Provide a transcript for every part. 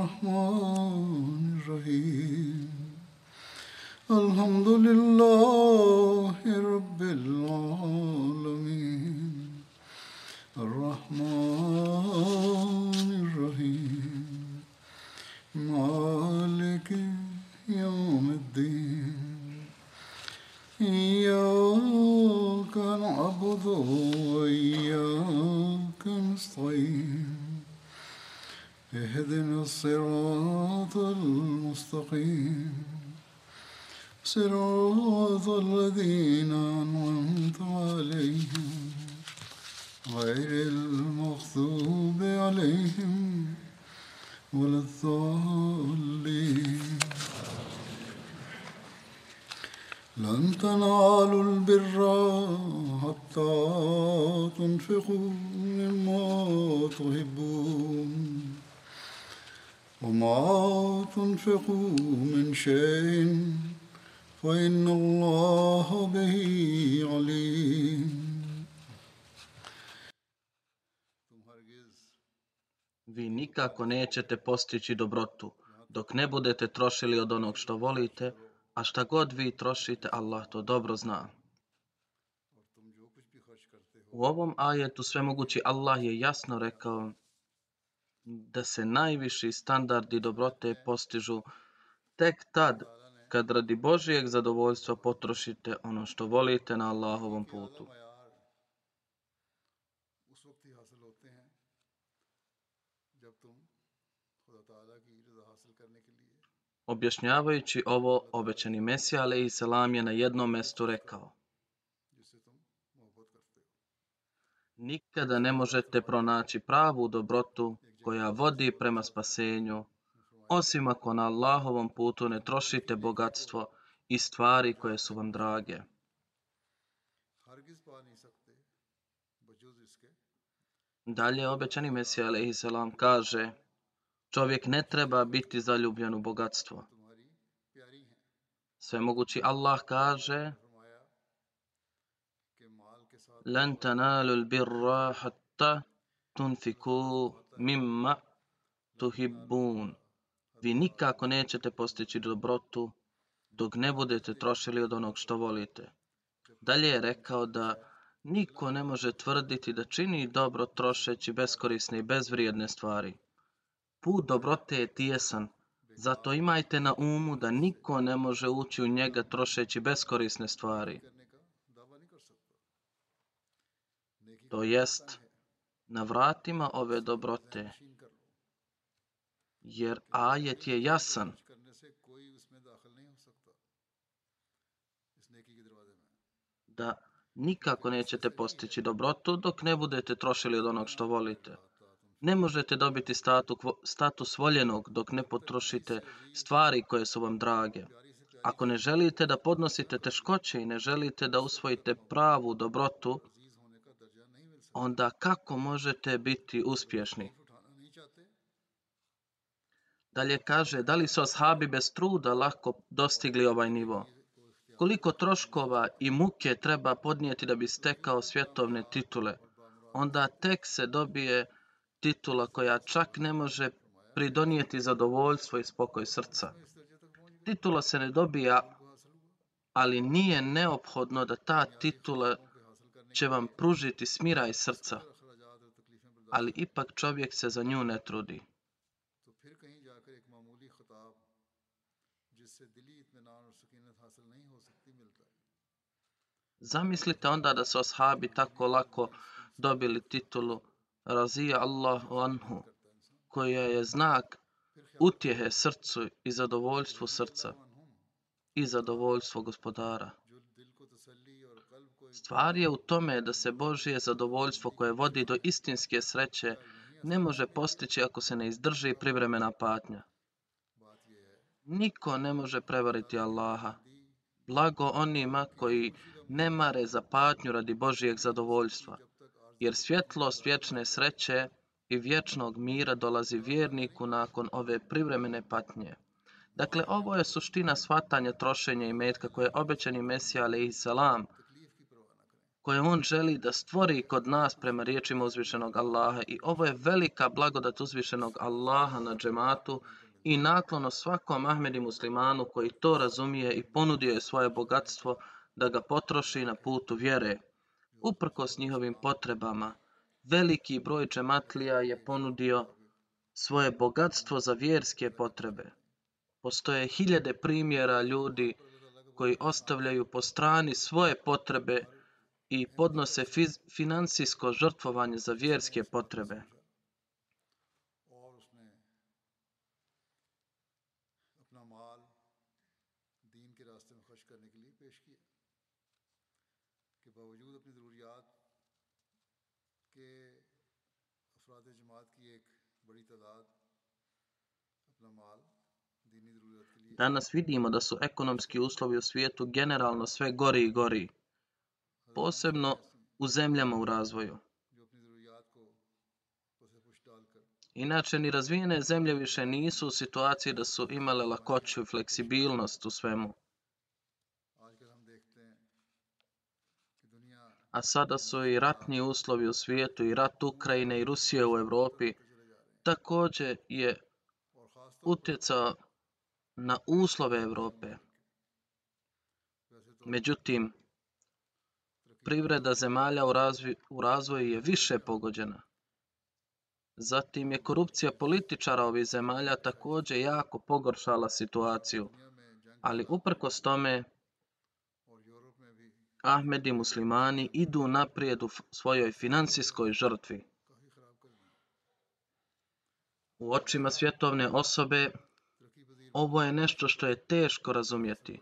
الرحمن صراط الذين أنعمت عليهم غير المغضوب عليهم ولا الضالين. لن تنالوا البر حتى تنفقوا مما تحبون وما تنفقوا nikako nećete postići dobrotu dok ne budete trošili od onog što volite, a šta god vi trošite, Allah to dobro zna. U ovom ajetu svemogući Allah je jasno rekao da se najviši standardi dobrote postižu tek tad kad radi Božijeg zadovoljstva potrošite ono što volite na Allahovom putu. Objašnjavajući ovo, obećani Mesija ale i selam je na jednom mestu rekao Nikada ne možete pronaći pravu dobrotu koja vodi prema spasenju, osim ako na Allahovom putu ne trošite bogatstvo i stvari koje su vam drage. Dalje obećani Mesija alaihi kaže Čovjek ne treba biti zaljubljen u bogatstvo. Svemogući Allah kaže لن تنالوا البر حتى تنفقوا مما تحبون Vi nikako nećete postići dobrotu dok ne budete trošili od onog što volite. Dalje je rekao da niko ne može tvrditi da čini dobro trošeći beskorisne i bezvrijedne stvari. Put dobrote je tijesan, zato imajte na umu da niko ne može ući u njega trošeći beskorisne stvari. To jest, na vratima ove dobrote, jer ajet je jasan. Da nikako nećete postići dobrotu dok ne budete trošili od onog što volite. Ne možete dobiti status voljenog dok ne potrošite stvari koje su vam drage. Ako ne želite da podnosite teškoće i ne želite da usvojite pravu dobrotu, onda kako možete biti uspješni? Dalje kaže, da li su ashabi bez truda lako dostigli ovaj nivo? Koliko troškova i muke treba podnijeti da bi stekao svjetovne titule? Onda tek se dobije titula koja čak ne može pridonijeti zadovoljstvo i spokoj srca. Titula se ne dobija, ali nije neophodno da ta titula će vam pružiti smira i srca, ali ipak čovjek se za nju ne trudi. Zamislite onda da su ashabi tako lako dobili titulu razija Allahu anhu, koja je znak utjehe srcu i zadovoljstvu srca i zadovoljstvo gospodara. Stvar je u tome da se Božje zadovoljstvo koje vodi do istinske sreće ne može postići ako se ne izdrži privremena patnja. Niko ne može prevariti Allaha. Blago onima koji ne mare za patnju radi Božijeg zadovoljstva jer svjetlost vječne sreće i vječnog mira dolazi vjerniku nakon ove privremene patnje. Dakle, ovo je suština shvatanja trošenja i metka koje je obećani Mesija salam, koje on želi da stvori kod nas prema riječima uzvišenog Allaha i ovo je velika blagodat uzvišenog Allaha na džematu i naklono svakom Ahmedi muslimanu koji to razumije i ponudio je svoje bogatstvo da ga potroši na putu vjere. Uprkos njihovim potrebama, veliki broj džematlija je ponudio svoje bogatstvo za vjerske potrebe. Postoje hiljade primjera ljudi koji ostavljaju po strani svoje potrebe i podnose financijsko žrtvovanje za vjerske potrebe. Danas vidimo da su ekonomski uslovi u svijetu generalno sve gori i gori, posebno u zemljama u razvoju. Inače, ni razvijene zemlje više nisu u situaciji da su imale lakoću i fleksibilnost u svemu. a sada su i ratni uslovi u svijetu i rat Ukrajine i Rusije u Europi također je utjecao na uslove Europe. Međutim, privreda zemalja u, razvi, u razvoju je više pogođena. Zatim je korupcija političara ovih zemalja također jako pogoršala situaciju, ali uprkos tome Ahmedi muslimani idu naprijed u svojoj financijskoj žrtvi. U očima svjetovne osobe ovo je nešto što je teško razumjeti.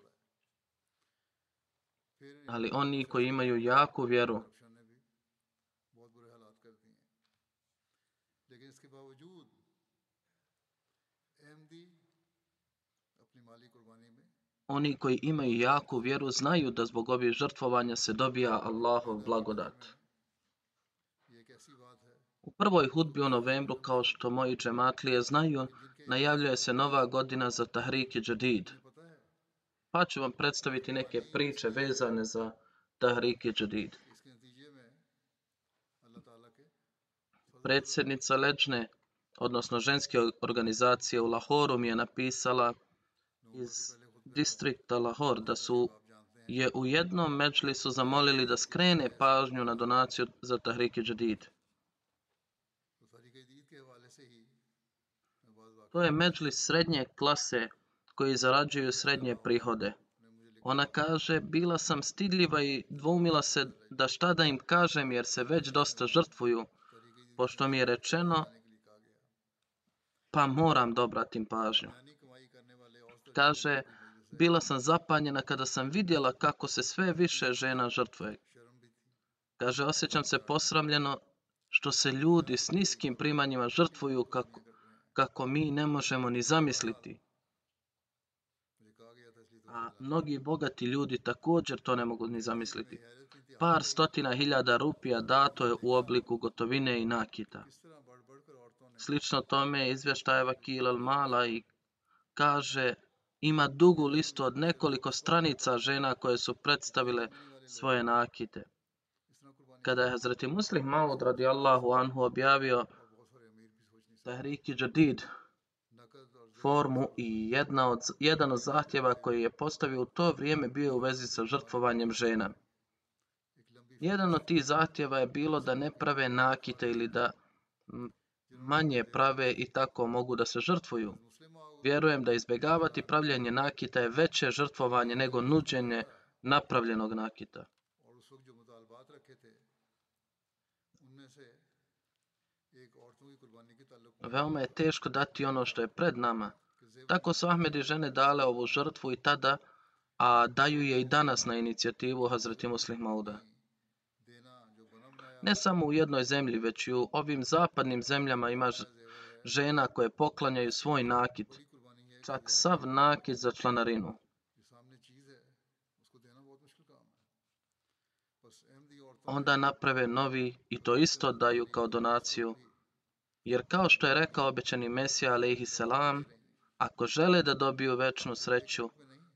Ali oni koji imaju jaku vjeru oni koji imaju jaku vjeru znaju da zbog ovih žrtvovanja se dobija Allahov blagodat. U prvoj hudbi u novembru, kao što moji džematlije znaju, najavljuje se nova godina za Tahrik i Džedid. Pa ću vam predstaviti neke priče vezane za Tahrik i Džedid. Predsjednica Leđne, odnosno ženske organizacije u Lahoru, mi je napisala iz distrikta Lahore da su je u jednom međlisu zamolili da skrene pažnju na donaciju za Tahriki Jadid. To je međlis srednje klase koji zarađuju srednje prihode. Ona kaže, bila sam stidljiva i dvoumila se da šta da im kažem jer se već dosta žrtvuju, pošto mi je rečeno, pa moram da obratim pažnju. Kaže, bila sam zapanjena kada sam vidjela kako se sve više žena žrtvuje. Kaže, osjećam se posramljeno što se ljudi s niskim primanjima žrtvuju kako, kako mi ne možemo ni zamisliti. A mnogi bogati ljudi također to ne mogu ni zamisliti. Par stotina hiljada rupija dato je u obliku gotovine i nakita. Slično tome izvještajeva Kilal Mala i kaže ima dugu listu od nekoliko stranica žena koje su predstavile svoje nakite. Kada je Hazreti Muslih Maud radijallahu anhu objavio Tahriki Jadid formu i jedna od, jedan od zahtjeva koji je postavio u to vrijeme bio u vezi sa žrtvovanjem žena. Jedan od tih zahtjeva je bilo da ne prave nakite ili da manje prave i tako mogu da se žrtvuju. Vjerujem da izbjegavati pravljenje nakita je veće žrtvovanje nego nuđenje napravljenog nakita. Veoma je teško dati ono što je pred nama. Tako su Ahmedi žene dale ovu žrtvu i tada, a daju je i danas na inicijativu Hazreti Muslih Mauda. Ne samo u jednoj zemlji, već i u ovim zapadnim zemljama ima žena koje poklanjaju svoj nakit čak sav nakit za članarinu. Onda naprave novi i to isto daju kao donaciju. Jer kao što je rekao obećani Mesija alaihi salam, ako žele da dobiju večnu sreću,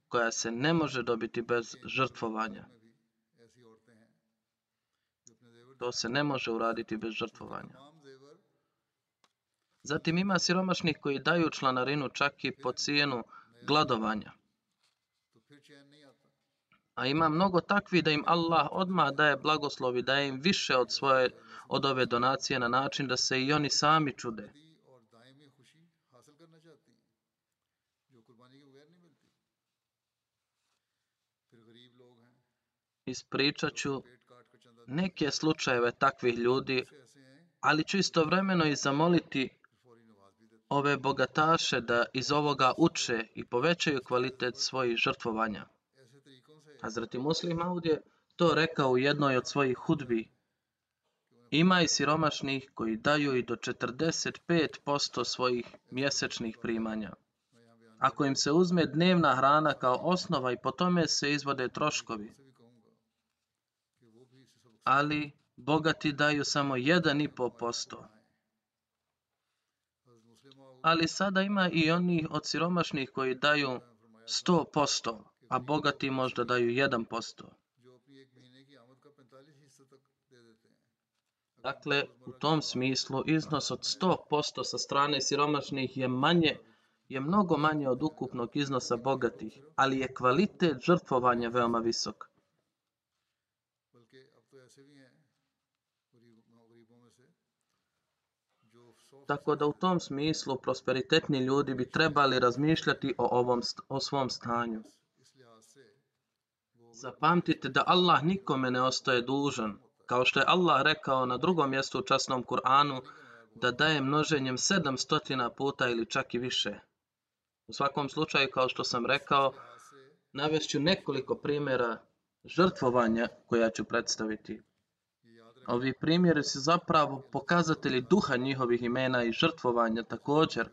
koja se ne može dobiti bez žrtvovanja. To se ne može uraditi bez žrtvovanja. Zatim ima siromašnih koji daju članarinu čak i po cijenu gladovanja. A ima mnogo takvi da im Allah odmah daje blagoslovi, daje im više od svoje od ove donacije na način da se i oni sami čude. Ispričat ću neke slučajeve takvih ljudi, ali ću istovremeno i zamoliti ove bogataše da iz ovoga uče i povećaju kvalitet svojih žrtvovanja. Hazreti Muslim Aud je to rekao u jednoj od svojih hudbi. Ima i siromašnih koji daju i do 45% svojih mjesečnih primanja. Ako im se uzme dnevna hrana kao osnova i po tome se izvode troškovi. Ali bogati daju samo 1,5% ali sada ima i onih od siromašnih koji daju 100%, a bogati možda daju 1%. Dakle, u tom smislu iznos od 100% sa strane siromašnih je manje, je mnogo manje od ukupnog iznosa bogatih, ali je kvalitet žrtvovanja veoma visok. Tako da u tom smislu prosperitetni ljudi bi trebali razmišljati o, ovom, o svom stanju. Zapamtite da Allah nikome ne ostaje dužan. Kao što je Allah rekao na drugom mjestu u časnom Kur'anu, da daje množenjem 700 puta ili čak i više. U svakom slučaju, kao što sam rekao, navešću nekoliko primjera žrtvovanja koja ću predstaviti. Ovi primjeri su zapravo pokazatelji duha njihovih imena i žrtvovanja također.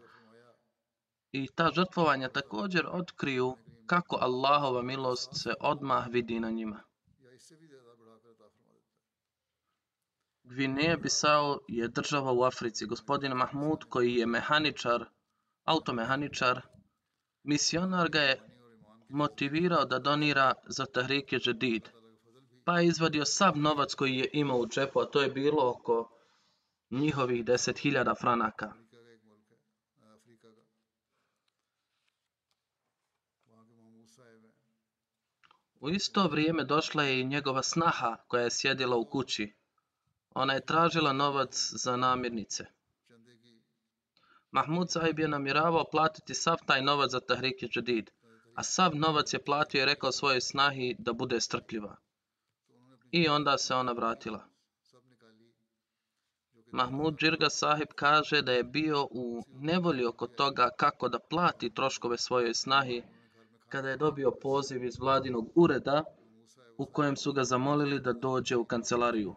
I ta žrtvovanja također otkriju kako Allahova milost se odmah vidi na njima. Gvineja Bisao je država u Africi. Gospodin Mahmud koji je mehaničar, automehaničar, misionar ga je motivirao da donira za Tahrike Žedid pa je izvadio sav novac koji je imao u džepu, a to je bilo oko njihovih 10.000 franaka. U isto vrijeme došla je i njegova snaha koja je sjedila u kući. Ona je tražila novac za namirnice. Mahmud Saib je namiravao platiti sav taj novac za Tahrike Jadid, a sav novac je platio i rekao svojoj snahi da bude strpljiva. I onda se ona vratila. Mahmud Džirga sahib kaže da je bio u nevolji oko toga kako da plati troškove svojoj snahi kada je dobio poziv iz vladinog ureda u kojem su ga zamolili da dođe u kancelariju.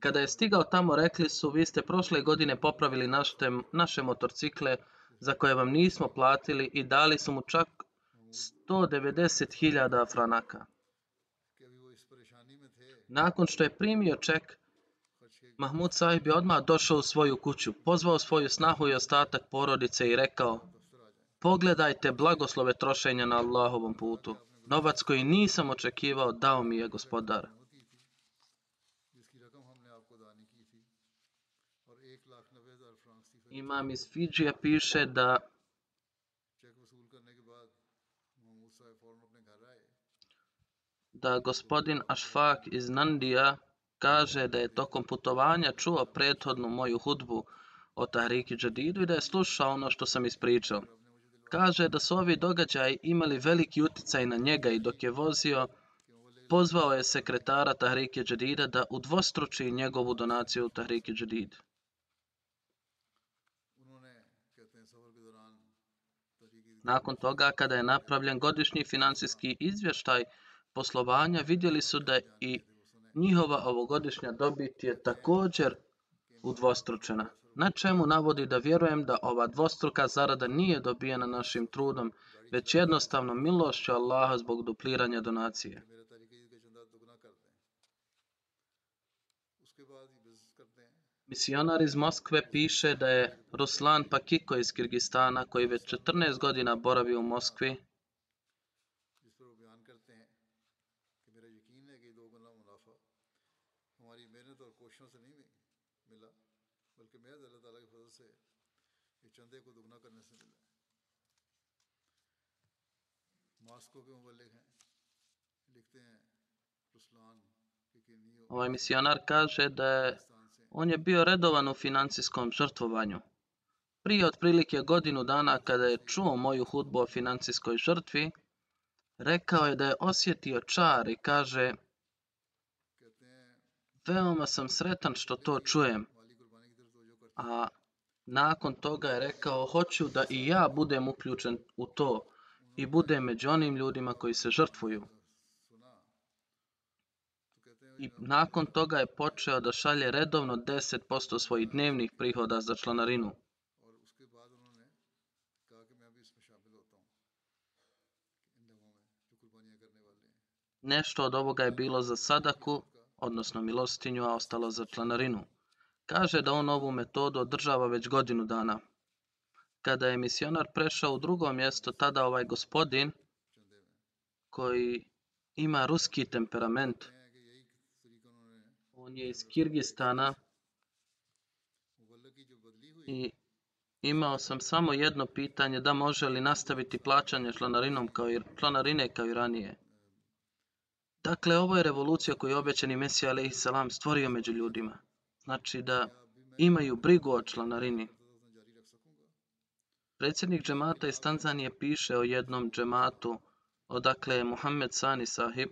Kada je stigao tamo rekli su vi ste prošle godine popravili našte, naše motorcikle za koje vam nismo platili i dali su mu čak 190.000 franaka. Nakon što je primio ček, Mahmud Sahib je odmah došao u svoju kuću, pozvao svoju snahu i ostatak porodice i rekao Pogledajte blagoslove trošenja na Allahovom putu. Novac koji nisam očekivao dao mi je gospodar. Imam iz Fidžija piše da da gospodin Ašfak iz Nandija kaže da je tokom putovanja čuo prethodnu moju hudbu o Tahriki Džedidu i da je slušao ono što sam ispričao. Kaže da su ovi događaji imali veliki uticaj na njega i dok je vozio, pozvao je sekretara Tahrike Džedida da udvostruči njegovu donaciju u Tahrike Džedid. Nakon toga, kada je napravljen godišnji financijski izvještaj poslovanja vidjeli su da i njihova ovogodišnja dobit je također udvostručena, na čemu navodi da vjerujem da ova dvostruka zarada nije dobijena našim trudom, već jednostavno milošću Allaha zbog dupliranja donacije. Misionar iz Moskve piše da je Ruslan Pakiko iz Kirgistana, koji već 14 godina boravi u Moskvi, Ovaj misionar kaže da je on je bio redovan u financijskom žrtvovanju. Prije otprilike godinu dana kada je čuo moju hudbu o financijskoj žrtvi, rekao je da je osjetio čar i kaže Veoma sam sretan što to čujem. A nakon toga je rekao hoću da i ja budem uključen u to i bude među onim ljudima koji se žrtvuju. I nakon toga je počeo da šalje redovno 10% svojih dnevnih prihoda za članarinu. Nešto od ovoga je bilo za sadaku, odnosno milostinju, a ostalo za članarinu. Kaže da on ovu metodu održava već godinu dana kada je misionar prešao u drugo mjesto, tada ovaj gospodin koji ima ruski temperament, on je iz Kirgistana i imao sam samo jedno pitanje da može li nastaviti plaćanje članarinom kao i, članarine kao i ranije. Dakle, ovo je revolucija koju je obećani Mesija a.s. stvorio među ljudima. Znači da imaju brigu o članarini. Predsjednik džemata iz Tanzanije piše o jednom džematu odakle je Muhammed Sani sahib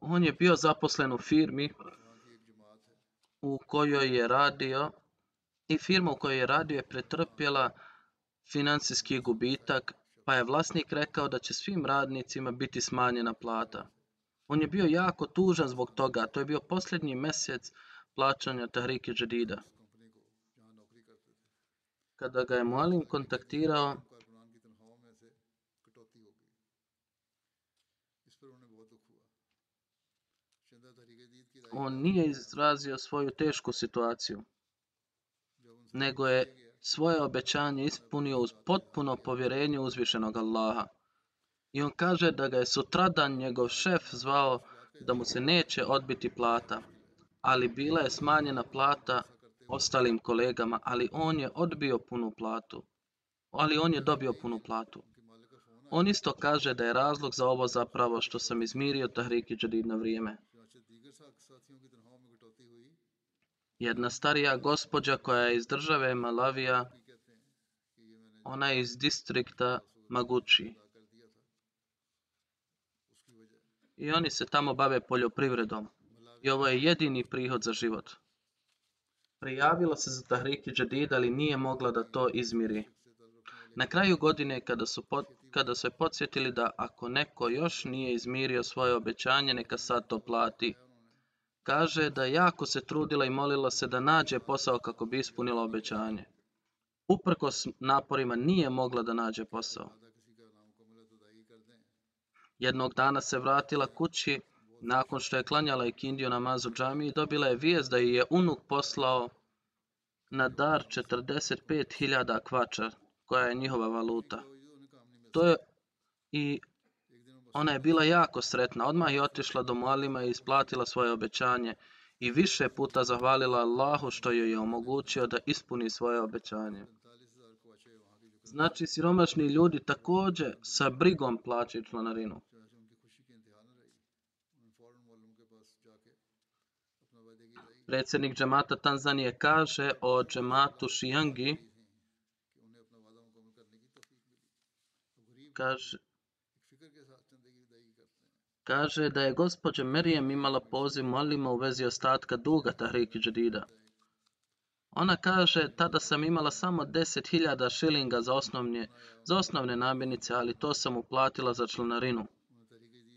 On je bio zaposlen u firmi u kojoj je radio i firma u kojoj je radio je pretrpjela financijski gubitak, pa je vlasnik rekao da će svim radnicima biti smanjena plata. On je bio jako tužan zbog toga. To je bio posljednji mjesec plaćanja Tahrike Džedida. Kada ga je Mualim kontaktirao, on nije izrazio svoju tešku situaciju, nego je svoje obećanje ispunio uz potpuno povjerenje uzvišenog Allaha i on kaže da ga je sutradan njegov šef zvao da mu se neće odbiti plata, ali bila je smanjena plata ostalim kolegama, ali on je odbio punu platu. Ali on je dobio punu platu. On isto kaže da je razlog za ovo zapravo što sam izmirio Tahriki Džadid na vrijeme. Jedna starija gospođa koja je iz države Malavija, ona je iz distrikta Maguči. I oni se tamo bave poljoprivredom. I ovo je jedini prihod za život. Prijavila se za Tahriki Jadid, ali nije mogla da to izmiri. Na kraju godine, kada su, kada su je podsjetili da ako neko još nije izmirio svoje obećanje, neka sad to plati. Kaže da jako se trudila i molila se da nađe posao kako bi ispunila obećanje. Uprkos naporima nije mogla da nađe posao. Jednog dana se vratila kući nakon što je klanjala i kindiju namazu džami i dobila je vijest da je, je unuk poslao na dar 45.000 kvača koja je njihova valuta. To je i ona je bila jako sretna. Odmah je otišla do Mualima i isplatila svoje obećanje i više puta zahvalila Allahu što joj je omogućio da ispuni svoje obećanje. Znači, siromašni ljudi također sa brigom plaćaju članarinu. Predsjednik džemata Tanzanije kaže o džematu Šijangi, kaže, kaže da je gospođa Merijem imala poziv molima u vezi ostatka duga Tahriki Džedida. Ona kaže, tada sam imala samo 10.000 šilinga za osnovne, za osnovne namirnice, ali to sam uplatila za članarinu.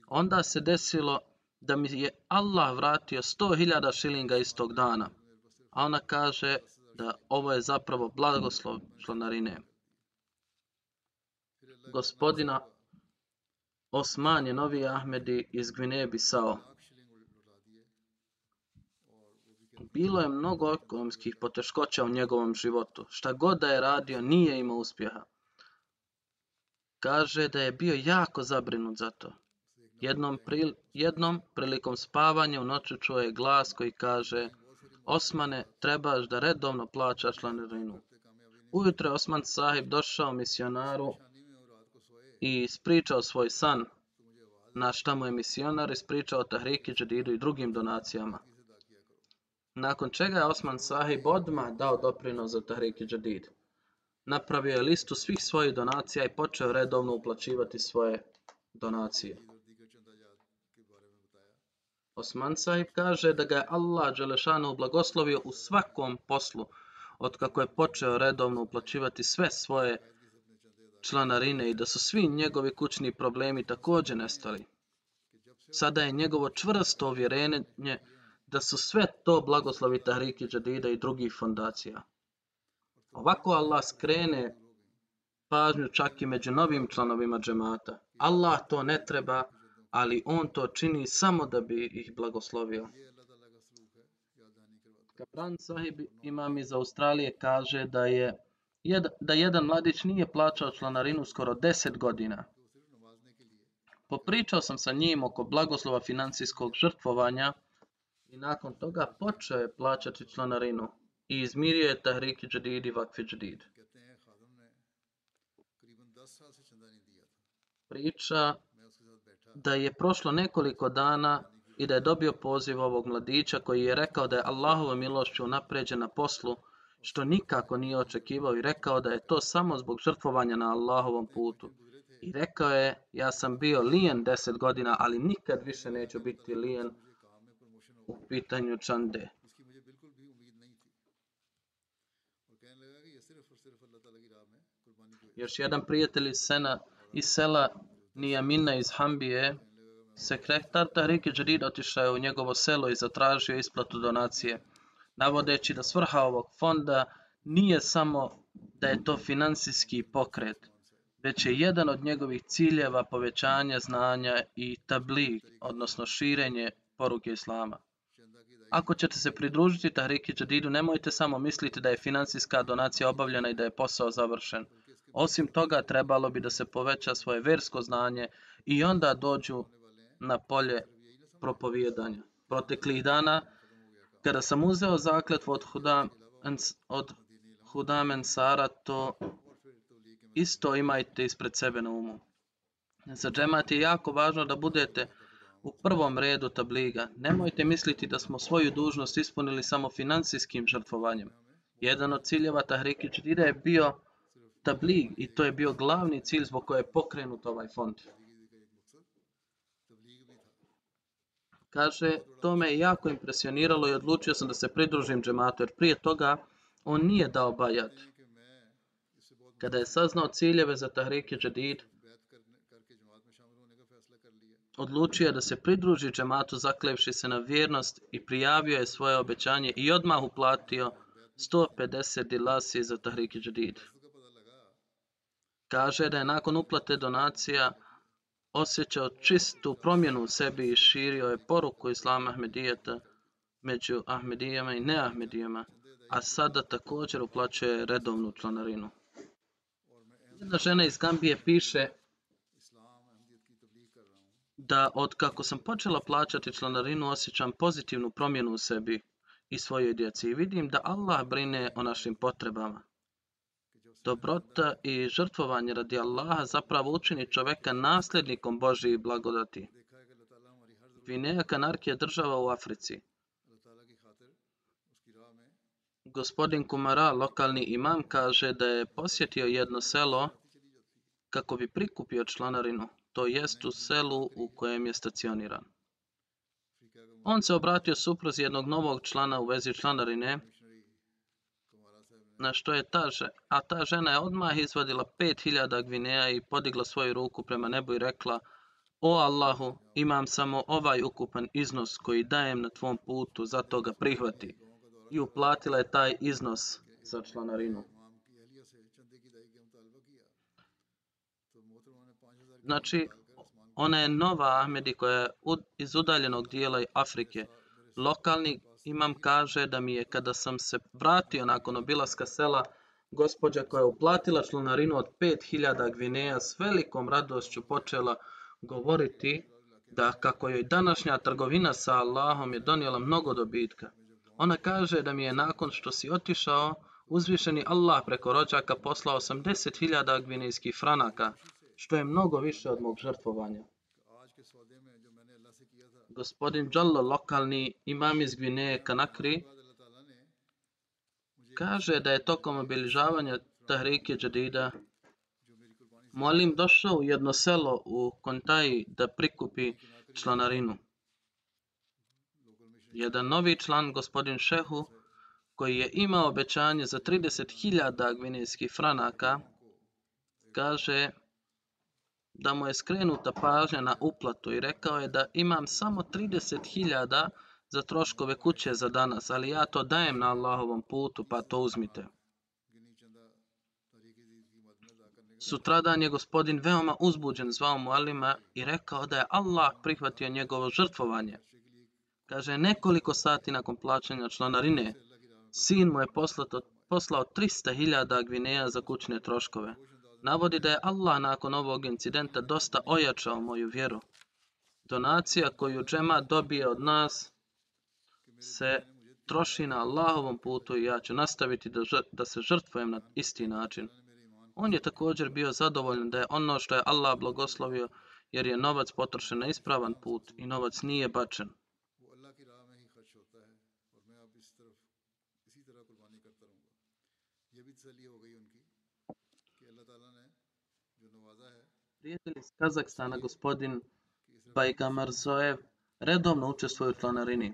Onda se desilo da mi je Allah vratio 100.000 šilinga istog dana. A ona kaže da ovo je zapravo blagoslov članarine. Gospodina Osman je novi Ahmedi iz Gvineje Bisao. Bilo je mnogo ekonomskih poteškoća u njegovom životu. Šta god da je radio, nije imao uspjeha. Kaže da je bio jako zabrinut za to. Jednom, pril, jednom prilikom spavanja u noću čuo je glas koji kaže Osmane, trebaš da redovno plaćaš članarinu. Ujutro je Osman sahib došao misionaru i ispričao svoj san, na šta mu je misionar ispričao Tahriki Džadidu i drugim donacijama. Nakon čega je Osman sahib odmah dao doprinos za Tahriki Džadid. Napravio je listu svih svojih donacija i počeo redovno uplaćivati svoje donacije. Osman sahib kaže da ga je Allah Đelešanu blagoslovio u svakom poslu, od kako je počeo redovno uplaćivati sve svoje članarine i da su svi njegovi kućni problemi također nestali. Sada je njegovo čvrsto uvjerenje da su sve to blagoslovi Tahriki Džadida i drugih fondacija. Ovako Allah skrene pažnju čak i među novim članovima džemata. Allah to ne treba, ali on to čini samo da bi ih blagoslovio. Kapran sahib imam iz Australije kaže da je da jedan mladić nije plaćao članarinu skoro 10 godina. Popričao sam sa njim oko blagoslova financijskog žrtvovanja i nakon toga počeo je plaćati članarinu i izmirio je Tahriki Džadid i Vakfi Džadid. Priča da je prošlo nekoliko dana i da je dobio poziv ovog mladića koji je rekao da je Allahova milošću napređen na poslu što nikako nije očekivao i rekao da je to samo zbog žrtvovanja na Allahovom putu. I rekao je, ja sam bio lijen deset godina, ali nikad više neću biti lijen u pitanju čande. Još jedan prijatelj iz, sena, iz sela Nijamina iz Hambije, sekretar Tahriki Džadid otišao je u njegovo selo i zatražio isplatu donacije navodeći da svrha ovog fonda nije samo da je to financijski pokret, već je jedan od njegovih ciljeva povećanje znanja i tablig, odnosno širenje poruke Islama. Ako ćete se pridružiti Tahriki Džadidu, nemojte samo misliti da je financijska donacija obavljena i da je posao završen. Osim toga, trebalo bi da se poveća svoje versko znanje i onda dođu na polje propovijedanja. Proteklih dana kada sam uzeo zakletvu od Hudam, od Hudam Ensara, to isto imajte ispred sebe na umu. Za džemat je jako važno da budete u prvom redu tabliga. Nemojte misliti da smo svoju dužnost ispunili samo financijskim žrtvovanjem. Jedan od ciljeva Tahriki Čidira je bio tablig i to je bio glavni cilj zbog koje je pokrenut ovaj fond. Kaže, to me je jako impresioniralo i odlučio sam da se pridružim džematu, jer prije toga on nije dao bajat. Kada je saznao ciljeve za Tahriki Džadid, odlučio je da se pridruži džematu zaklevši se na vjernost i prijavio je svoje obećanje i odmah uplatio 150 dilasi za Tahriki Džadid. Kaže da je nakon uplate donacija osjećao čistu promjenu u sebi i širio je poruku Islama Ahmedijeta među Ahmedijama i neahmedijama, a sada također uplaćuje redovnu članarinu. Jedna žena iz Gambije piše da od kako sam počela plaćati članarinu osjećam pozitivnu promjenu u sebi i svojoj djeci i vidim da Allah brine o našim potrebama. Dobrota i žrtvovanje radi Allaha zapravo učini čoveka nasljednikom Božije blagodati. Gvineja Kanarki je država u Africi. Gospodin Kumara, lokalni imam, kaže da je posjetio jedno selo kako bi prikupio članarinu, to jest u selu u kojem je stacioniran. On se obratio supruzi jednog novog člana u vezi članarine na što je ta žena, a ta žena je odmah izvadila pet hiljada gvineja i podigla svoju ruku prema nebu i rekla O Allahu, imam samo ovaj ukupan iznos koji dajem na tvom putu, zato ga prihvati. I uplatila je taj iznos za članarinu. Znači, ona je nova Ahmedi koja je iz udaljenog dijela Afrike. Lokalni imam kaže da mi je kada sam se vratio nakon obilaska sela, gospođa koja je uplatila članarinu od 5000 gvineja s velikom radošću počela govoriti da kako joj današnja trgovina sa Allahom je donijela mnogo dobitka. Ona kaže da mi je nakon što si otišao, uzvišeni Allah preko rođaka poslao 80.000 gvinejskih franaka, što je mnogo više od mog žrtvovanja. Gospodin Džallo, lokalni imam iz Gvineje Kanakri, kaže da je tokom obilježavanja Tahrike Džadida molim došao u jedno selo u Kontaji da prikupi članarinu. Jedan novi član, gospodin Šehu, koji je imao obećanje za 30.000 gvinejskih franaka, kaže da mu je skrenuta pažnja na uplatu i rekao je da imam samo 30.000 za troškove kuće za danas, ali ja to dajem na Allahovom putu, pa to uzmite. Sutradan je gospodin veoma uzbuđen zvao mu Alima i rekao da je Allah prihvatio njegovo žrtvovanje. Kaže, nekoliko sati nakon plaćanja članarine, sin mu je poslato, poslao 300.000 gvineja za kućne troškove. Navodi da je Allah nakon ovog incidenta dosta ojačao moju vjeru. Donacija koju džema dobije od nas se troši na Allahovom putu i ja ću nastaviti da, da se žrtvujem na isti način. On je također bio zadovoljan da je ono što je Allah blagoslovio jer je novac potrošen na ispravan put i novac nije bačen. Prijatelj iz Kazakstana, gospodin Bajgamar Zoev, redovno učestvuje u članarini.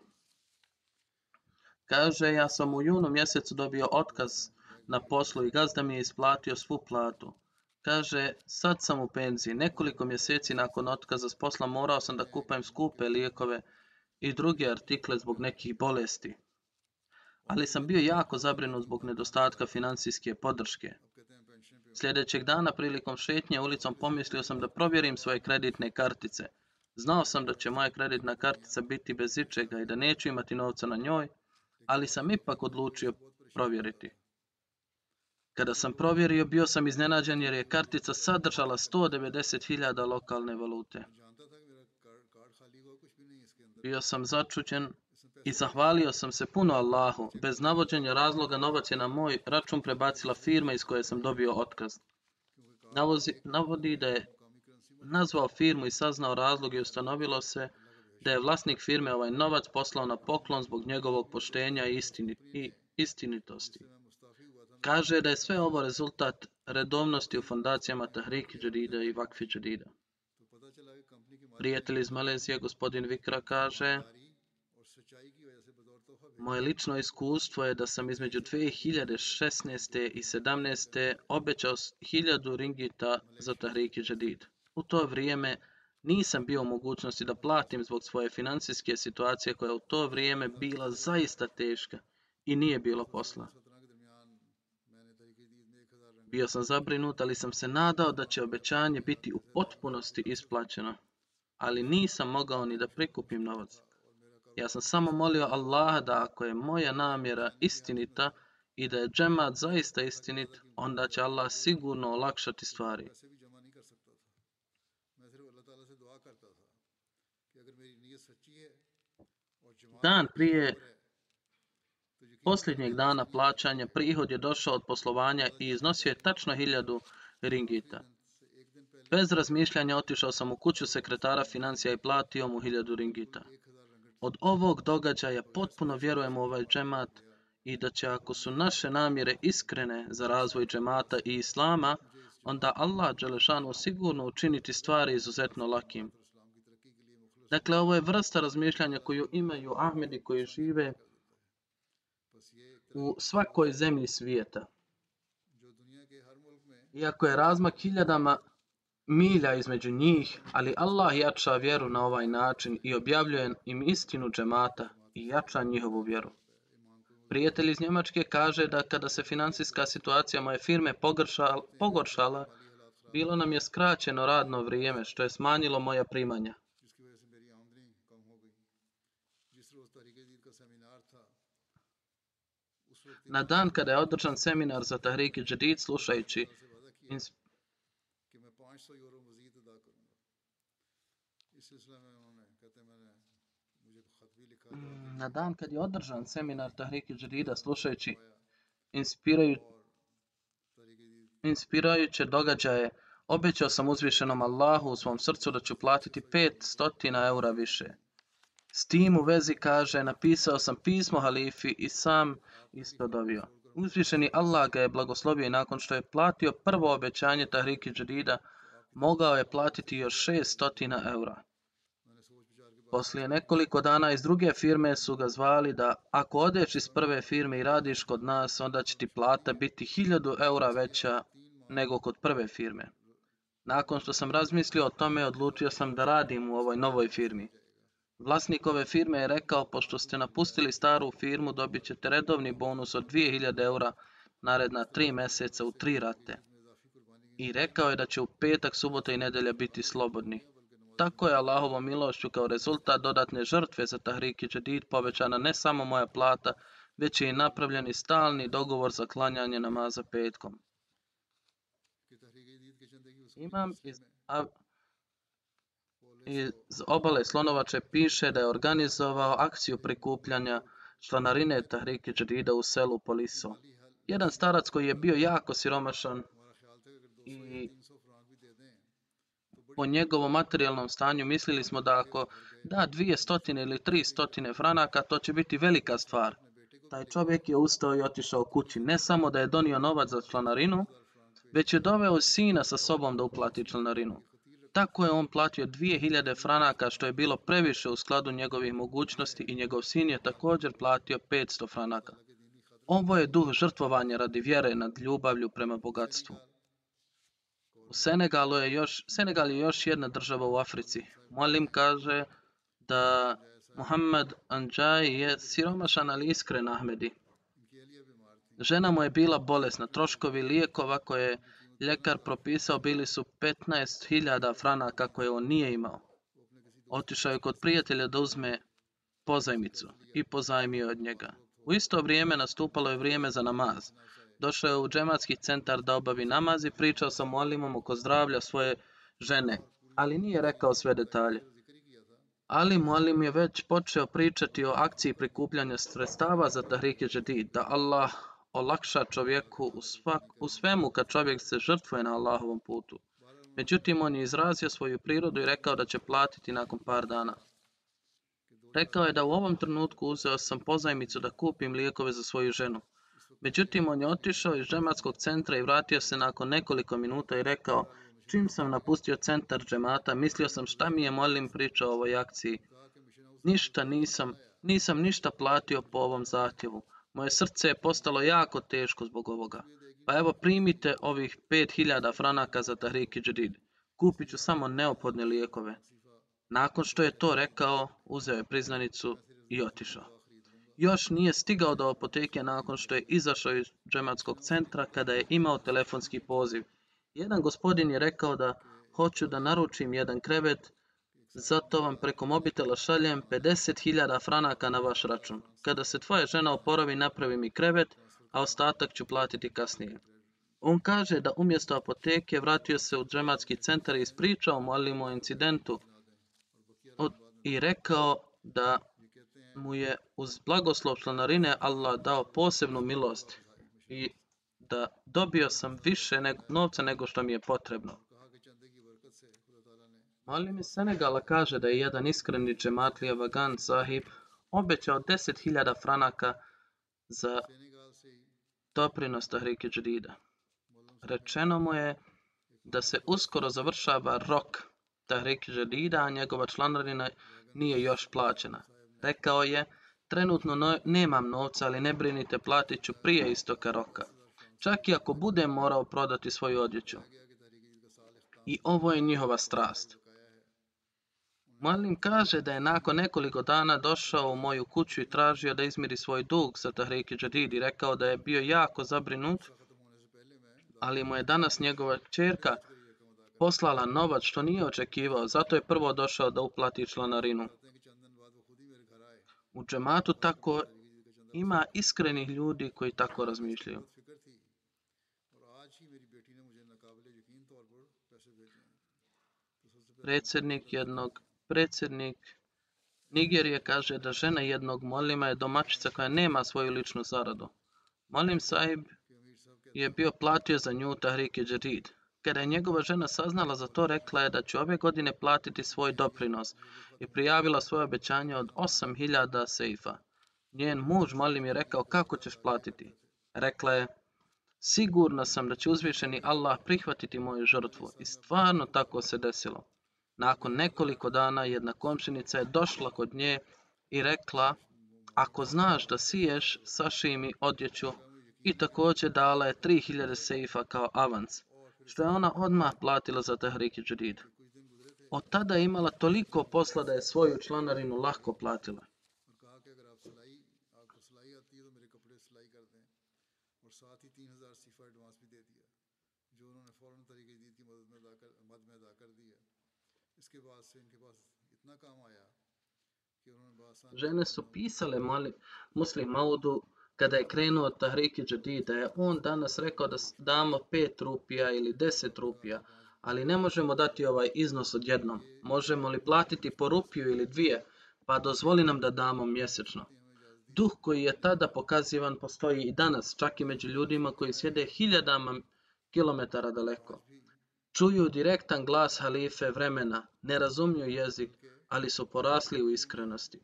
Kaže, ja sam u junu mjesecu dobio otkaz na poslu i gazda mi je isplatio svu platu. Kaže, sad sam u penziji. Nekoliko mjeseci nakon otkaza s posla morao sam da kupujem skupe lijekove i druge artikle zbog nekih bolesti. Ali sam bio jako zabrinut zbog nedostatka financijske podrške. Sljedećeg dana prilikom šetnje ulicom pomislio sam da provjerim svoje kreditne kartice. Znao sam da će moja kreditna kartica biti bez ičega i da neću imati novca na njoj, ali sam ipak odlučio provjeriti. Kada sam provjerio, bio sam iznenađen jer je kartica sadržala 190.000 lokalne valute. Bio sam začuđen i zahvalio sam se puno Allahu, bez navođenja razloga novac je na moj račun prebacila firma iz koje sam dobio otkaz. Navozi, navodi da je nazvao firmu i saznao razlog i ustanovilo se da je vlasnik firme ovaj novac poslao na poklon zbog njegovog poštenja i, istini, i istinitosti. Kaže da je sve ovo rezultat redovnosti u fondacijama Tahriki Džerida i Vakfi Džerida. Prijatelj iz Malezije, gospodin Vikra, kaže moje lično iskustvo je da sam između 2016. i 17. obećao 1000 ringita za Tahriki Jadid. U to vrijeme nisam bio u mogućnosti da platim zbog svoje financijske situacije koja je u to vrijeme bila zaista teška i nije bilo posla. Bio sam zabrinut, ali sam se nadao da će obećanje biti u potpunosti isplaćeno, ali nisam mogao ni da prikupim novac. Ja sam samo molio Allaha da ako je moja namjera istinita i da je džemat zaista istinit, onda će Allah sigurno olakšati stvari. Dan prije posljednjeg dana plaćanja prihod je došao od poslovanja i iznosio je tačno hiljadu ringita. Bez razmišljanja otišao sam u kuću sekretara financija i platio mu hiljadu ringita. Od ovog događaja potpuno vjerujem u ovaj džemat i da će ako su naše namjere iskrene za razvoj džemata i islama, onda Allah Đelešanu sigurno učiniti stvari izuzetno lakim. Dakle, ovo je vrsta razmišljanja koju imaju Ahmedi koji žive u svakoj zemlji svijeta. Iako je razmak hiljadama milja između njih, ali Allah jača vjeru na ovaj način i objavljuje im istinu džemata i jača njihovu vjeru. Prijatelj iz Njemačke kaže da kada se financijska situacija moje firme pogršala, pogoršala, bilo nam je skraćeno radno vrijeme, što je smanjilo moja primanja. Na dan kada je održan seminar za Tahriki Džedid, slušajući Mm, na dan kad je održan seminar Tahriki Džerida slušajući inspiraju, inspirajuće događaje, obećao sam uzvišenom Allahu u svom srcu da ću platiti 500 eura više. S tim u vezi kaže, napisao sam pismo halifi i sam isto dovio. Uzvišeni Allah ga je blagoslovio i nakon što je platio prvo obećanje Tahriki Džerida, mogao je platiti još 600 eura. Poslije nekoliko dana iz druge firme su ga zvali da ako odeš iz prve firme i radiš kod nas, onda će ti plata biti 1000 eura veća nego kod prve firme. Nakon što sam razmislio o tome, odlučio sam da radim u ovoj novoj firmi. Vlasnik ove firme je rekao, pošto ste napustili staru firmu, dobit ćete redovni bonus od 2000 eura naredna tri mjeseca u tri rate i rekao je da će u petak, subota i nedelja biti slobodni. Tako je Allahovom milošću kao rezultat dodatne žrtve za Tahrik i Džedid povećana ne samo moja plata, već je i napravljen i stalni dogovor za klanjanje namaza petkom. Imam iz, iz obale Slonovače piše da je organizovao akciju prikupljanja članarine Tahrike Džedida u selu Poliso. Jedan starac koji je bio jako siromašan po njegovom materijalnom stanju mislili smo da ako da 200 ili 300 franaka, to će biti velika stvar. Taj čovjek je ustao i otišao kući. Ne samo da je donio novac za članarinu, već je doveo sina sa sobom da uplati članarinu. Tako je on platio 2000 franaka, što je bilo previše u skladu njegovih mogućnosti i njegov sin je također platio 500 franaka. Ovo je duh žrtvovanja radi vjere nad ljubavlju prema bogatstvu. U Senegalu je još, Senegal je još jedna država u Africi. Molim kaže da Muhammad Anjay je siromašan ali iskren Ahmedi. Žena mu je bila bolesna. Troškovi lijekova koje je ljekar propisao bili su 15.000 franaka koje on nije imao. Otišao je kod prijatelja da uzme pozajmicu i pozajmio od njega. U isto vrijeme nastupalo je vrijeme za namaz. Došao je u džematski centar da obavi namaz i pričao sa molimom oko zdravlja svoje žene, ali nije rekao sve detalje. Ali Mualim je već počeo pričati o akciji prikupljanja sredstava za Tahrike Jadid, da Allah olakša čovjeku u, svak, u svemu kad čovjek se žrtvuje na Allahovom putu. Međutim, on je izrazio svoju prirodu i rekao da će platiti nakon par dana. Rekao je da u ovom trenutku uzeo sam pozajmicu da kupim lijekove za svoju ženu. Međutim, on je otišao iz džematskog centra i vratio se nakon nekoliko minuta i rekao Čim sam napustio centar džemata, mislio sam šta mi je molim pričao o ovoj akciji. Ništa nisam, nisam ništa platio po ovom zahtjevu. Moje srce je postalo jako teško zbog ovoga. Pa evo primite ovih 5000 franaka za Tahriki Jadid. Kupit ću samo neophodne lijekove. Nakon što je to rekao, uzeo je priznanicu i otišao. Još nije stigao do apoteke nakon što je izašao iz džematskog centra kada je imao telefonski poziv. Jedan gospodin je rekao da hoću da naručim jedan krevet, zato vam preko mobitela šaljem 50.000 franaka na vaš račun. Kada se tvoja žena oporavi, napravi mi krevet, a ostatak ću platiti kasnije. On kaže da umjesto apoteke vratio se u džematski centar i ispričao Mualimu o incidentu i rekao da mu je uz blagoslov članarine Allah dao posebnu milost i da dobio sam više nego, novca nego što mi je potrebno. Malim iz Senegala kaže da je jedan iskreni džematlija Vagan sahib obećao 10.000 franaka za doprinos Tahrike Džadida. Rečeno mu je da se uskoro završava rok Tahrike Džadida, a njegova članarina nije još plaćena. Rekao je, trenutno no, nemam novca, ali ne brinite, platit ću prije istoka roka. čak i ako bude morao prodati svoju odjeću. I ovo je njihova strast. Malim kaže da je nakon nekoliko dana došao u moju kuću i tražio da izmiri svoj dug sa Tahriki i rekao da je bio jako zabrinut, ali mu je danas njegova čerka poslala novac što nije očekivao, zato je prvo došao da uplati članarinu. U džematu tako ima iskrenih ljudi koji tako razmišljaju. Predsjednik jednog predsjednik Nigerije kaže da žena jednog molima je domaćica koja nema svoju ličnu zaradu. Molim sahib je bio platio za nju Tahriki Jadid. Kada je njegova žena saznala za to, rekla je da će ove godine platiti svoj doprinos i prijavila svoje obećanje od 8000 seifa. Njen muž molim je rekao kako ćeš platiti. Rekla je, sigurna sam da će uzvišeni Allah prihvatiti moju žrtvu. I stvarno tako se desilo. Nakon nekoliko dana jedna komšinica je došla kod nje i rekla, ako znaš da siješ, saši mi odjeću i također dala je 3000 seifa kao avans, što je ona odmah platila za Tahriki Jadid. Od tada je imala toliko posla da je svoju članarinu lako platila. Žene su pisale mali, muslim Maudu kada je krenuo Tahriki Jadid, da je on danas rekao da damo pet rupija ili deset rupija, ali ne možemo dati ovaj iznos odjednom. Možemo li platiti po rupiju ili dvije, pa dozvoli nam da damo mjesečno. Duh koji je tada pokazivan postoji i danas, čak i među ljudima koji sjede hiljadama kilometara daleko. Čuju direktan glas halife vremena, ne razumiju jezik, ali su porasli u iskrenosti.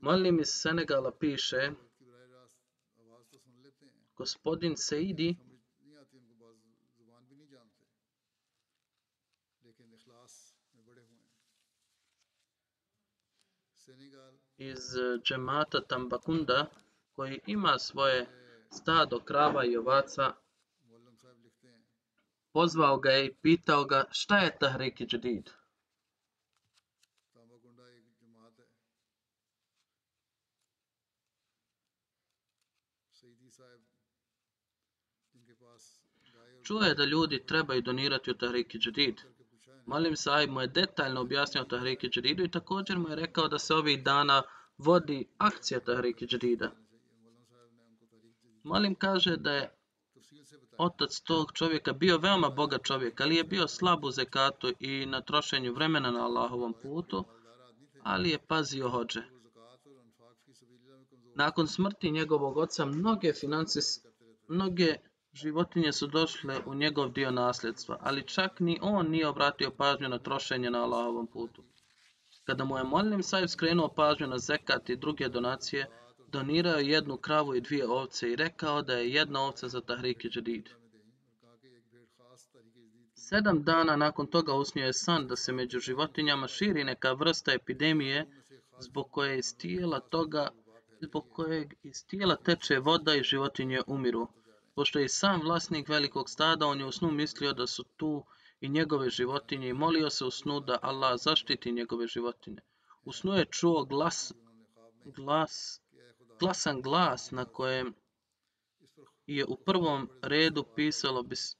Molim iz Senegala piše, gospodin Seidi iz džemata Tambakunda koji ima svoje stado krava i ovaca pozvao ga je i pitao ga šta je Tahriki Jadid. Čuo da ljudi trebaju donirati u Tahriki Jadid. Malim sahib mu je detaljno objasnio Tahriki Jadidu i također mu je rekao da se ovih dana vodi akcija Tahriki Jadida. Malim kaže da je otac tog čovjeka bio veoma bogat čovjek, ali je bio slab u zekatu i na trošenju vremena na Allahovom putu, ali je pazio hođe. Nakon smrti njegovog oca mnoge financis, mnoge životinje su došle u njegov dio nasljedstva, ali čak ni on nije obratio pažnju na trošenje na Allahovom putu. Kada mu je Molim Saif skrenuo pažnju na zekat i druge donacije, donirao je jednu kravu i dvije ovce i rekao da je jedna ovca za Tahriki Jadid. Sedam dana nakon toga usnio je san da se među životinjama širi neka vrsta epidemije zbog koje iz tijela toga zbog kojeg iz tijela teče voda i životinje umiru. Pošto je i sam vlasnik velikog stada, on je u snu mislio da su tu i njegove životinje i molio se u snu da Allah zaštiti njegove životinje. U snu je čuo glas, glas, glasan glas na kojem je u prvom redu pisalo bis,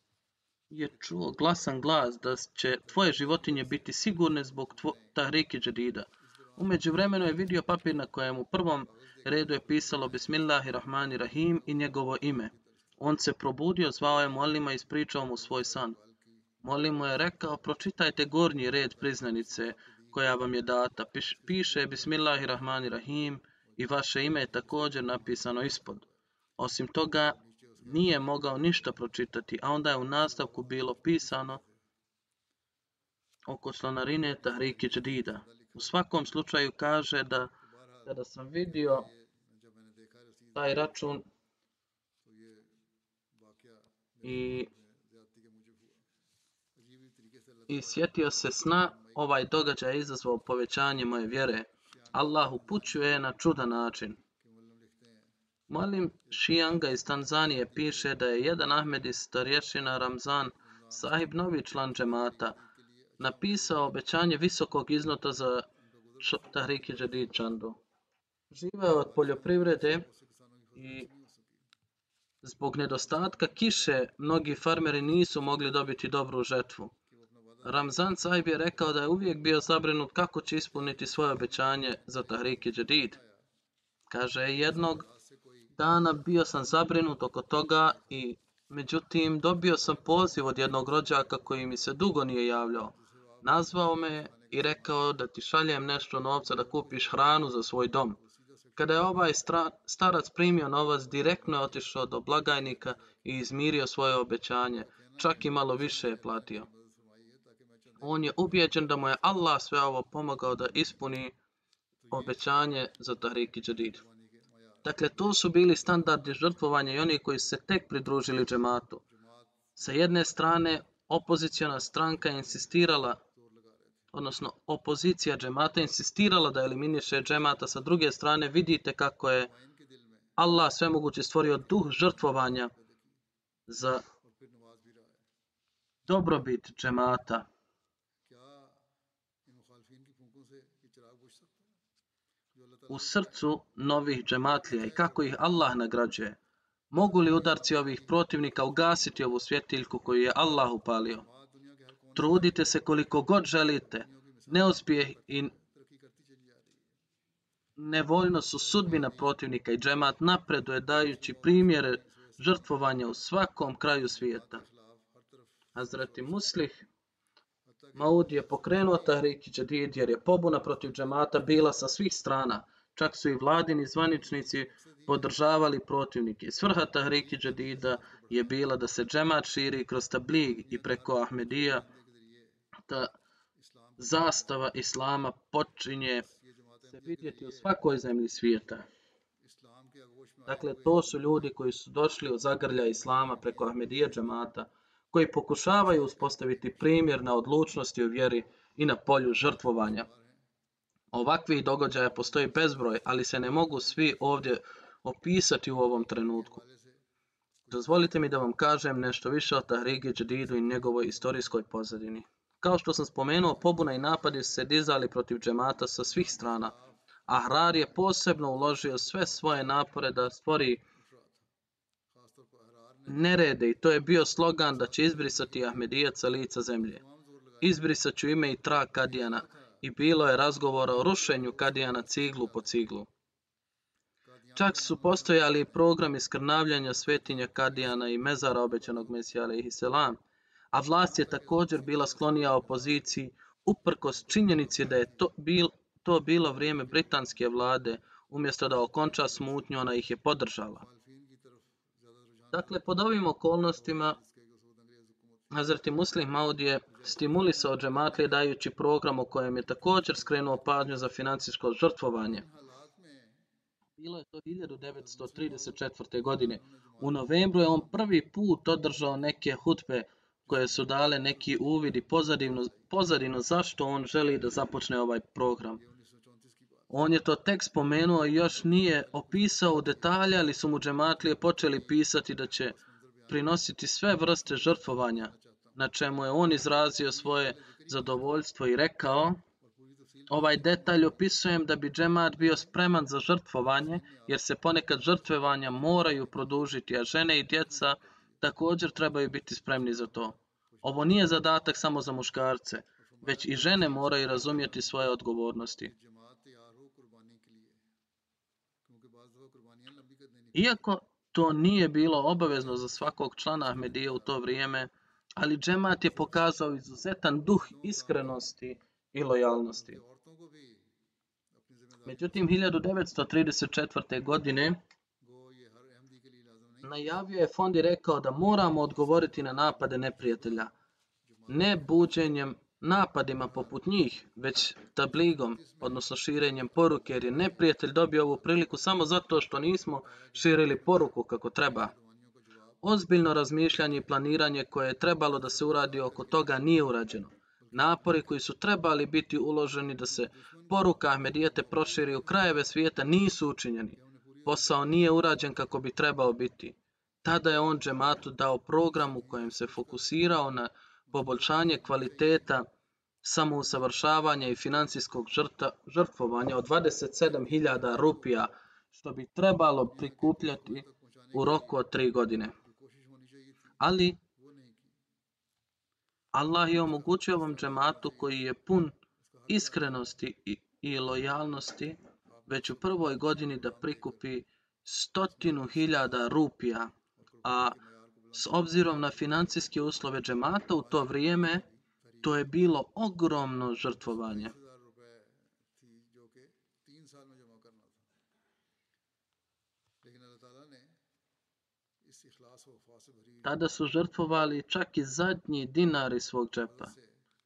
je čuo glasan glas da će tvoje životinje biti sigurne zbog tvo, tahriki džadida. Umeđu vremenu je vidio papir na kojem u prvom redu je pisalo Bismillahirrahmanirrahim i njegovo ime. On se probudio, zvao je Molima i ispričao mu svoj san. Molim mu je rekao, pročitajte gornji red priznanice koja vam je data. Piš, piše Bismillahirrahmanirrahim i vaše ime je također napisano ispod. Osim toga, nije mogao ništa pročitati, a onda je u nastavku bilo pisano oko članarine Tahriki Jadida. U svakom slučaju kaže da kada sam vidio taj račun i, i sjetio se sna, ovaj događaj izazvao povećanje moje vjere. Allah upućuje na čudan način. Malim Šijanga iz Tanzanije piše da je jedan Ahmedi starješina Ramzan, sahib novi član džemata, napisao obećanje visokog iznota za Tahriki Jadid Čandu. Živeo od poljoprivrede i zbog nedostatka kiše mnogi farmeri nisu mogli dobiti dobru žetvu. Ramzan sahib je rekao da je uvijek bio zabrinut kako će ispuniti svoje obećanje za Tahriki Jadid. Kaže, jednog dana bio sam zabrinut oko toga i međutim dobio sam poziv od jednog rođaka koji mi se dugo nije javljao. Nazvao me i rekao da ti šaljem nešto novca da kupiš hranu za svoj dom. Kada je ovaj starac primio novac, direktno je otišao do blagajnika i izmirio svoje obećanje. Čak i malo više je platio. On je ubijeđen da mu je Allah sve ovo pomogao da ispuni obećanje za Tahriki Jadid. Dakle, to su bili standardi žrtvovanja i oni koji se tek pridružili džematu. Sa jedne strane, opozicijona stranka insistirala, odnosno opozicija džemata insistirala da eliminiše džemata. Sa druge strane, vidite kako je Allah svemogući stvorio duh žrtvovanja za dobrobit džemata. u srcu novih džematlija i kako ih Allah nagrađuje. Mogu li udarci ovih protivnika ugasiti ovu svjetiljku koju je Allah upalio? Trudite se koliko god želite. Neuspjeh i nevoljnost su sudbina protivnika i džemat napreduje dajući primjere žrtvovanja u svakom kraju svijeta. Hazreti Muslih Maud je pokrenuo Tahriki Jadid jer je pobuna protiv džemata bila sa svih strana. Čak su i vladini zvaničnici podržavali protivnike. Svrha Tahriki Jadida je bila da se džemat širi kroz tablig i preko Ahmedija, da zastava Islama počinje se vidjeti u svakoj zemlji svijeta. Dakle, to su ljudi koji su došli od zagrlja Islama preko Ahmedija džemata, koji pokušavaju uspostaviti primjer na odlučnosti u vjeri i na polju žrtvovanja. Ovakvih događaja postoji bezbroj, ali se ne mogu svi ovdje opisati u ovom trenutku. Dozvolite mi da vam kažem nešto više o Tahrigi Jadidu i njegovoj istorijskoj pozadini. Kao što sam spomenuo, pobuna i napadi se dizali protiv džemata sa svih strana. Ahrar je posebno uložio sve svoje napore da stvori nerede i to je bio slogan da će izbrisati Ahmedijac sa lica zemlje. Izbrisat ću ime i trak Kadijana, i bilo je razgovora o rušenju Kadijana ciglu po ciglu. Čak su postojali programi skrnavljanja svetinja Kadijana i mezara obećanog Mesija i selam, a vlast je također bila sklonija opoziciji uprkos činjenici da je to, bil, to bilo vrijeme britanske vlade, umjesto da okonča smutnju, ona ih je podržala. Dakle, pod ovim okolnostima Hazreti Muslim Maud je stimulisao džematlije dajući program u kojem je također skrenuo pažnju za financijsko žrtvovanje. Bilo je to 1934. godine. U novembru je on prvi put održao neke hutbe koje su dale neki uvid i pozadinu, pozadinu zašto on želi da započne ovaj program. On je to tek spomenuo i još nije opisao u detalje, ali su mu džematlije počeli pisati da će prinositi sve vrste žrtvovanja, na čemu je on izrazio svoje zadovoljstvo i rekao Ovaj detalj opisujem da bi džemat bio spreman za žrtvovanje, jer se ponekad žrtvovanja moraju produžiti, a žene i djeca također trebaju biti spremni za to. Ovo nije zadatak samo za muškarce, već i žene moraju razumjeti svoje odgovornosti. Iako to nije bilo obavezno za svakog člana Ahmedije u to vrijeme, ali džemat je pokazao izuzetan duh iskrenosti i lojalnosti. Međutim, 1934. godine najavio je fond i rekao da moramo odgovoriti na napade neprijatelja, ne buđenjem napadima poput njih, već tabligom, odnosno širenjem poruke, jer je neprijatelj dobio ovu priliku samo zato što nismo širili poruku kako treba. Ozbiljno razmišljanje i planiranje koje je trebalo da se uradi oko toga nije urađeno. Napori koji su trebali biti uloženi da se poruka Ahmedijete proširi u krajeve svijeta nisu učinjeni. posao nije urađen kako bi trebao biti. Tada je on džematu dao program u kojem se fokusirao na poboljšanje kvaliteta samousavršavanja i financijskog žrtvovanja od 27.000 rupija, što bi trebalo prikupljati u roku od tri godine. Ali Allah je omogućio ovom džematu koji je pun iskrenosti i lojalnosti već u prvoj godini da prikupi stotinu hiljada rupija, a s obzirom na financijske uslove džemata u to vrijeme, to je bilo ogromno žrtvovanje. Tada su žrtvovali čak i zadnji dinar iz svog džepa.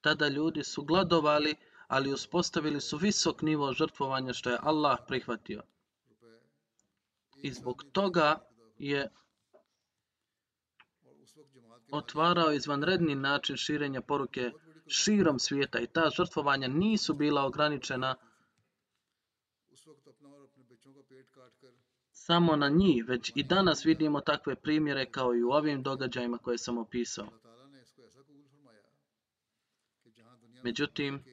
Tada ljudi su gladovali, ali uspostavili su visok nivo žrtvovanja što je Allah prihvatio. I zbog toga je otvarao izvanredni način širenja poruke širom svijeta i ta žrtvovanja nisu bila ograničena samo na njih, već i danas vidimo takve primjere kao i u ovim događajima koje sam opisao. Međutim,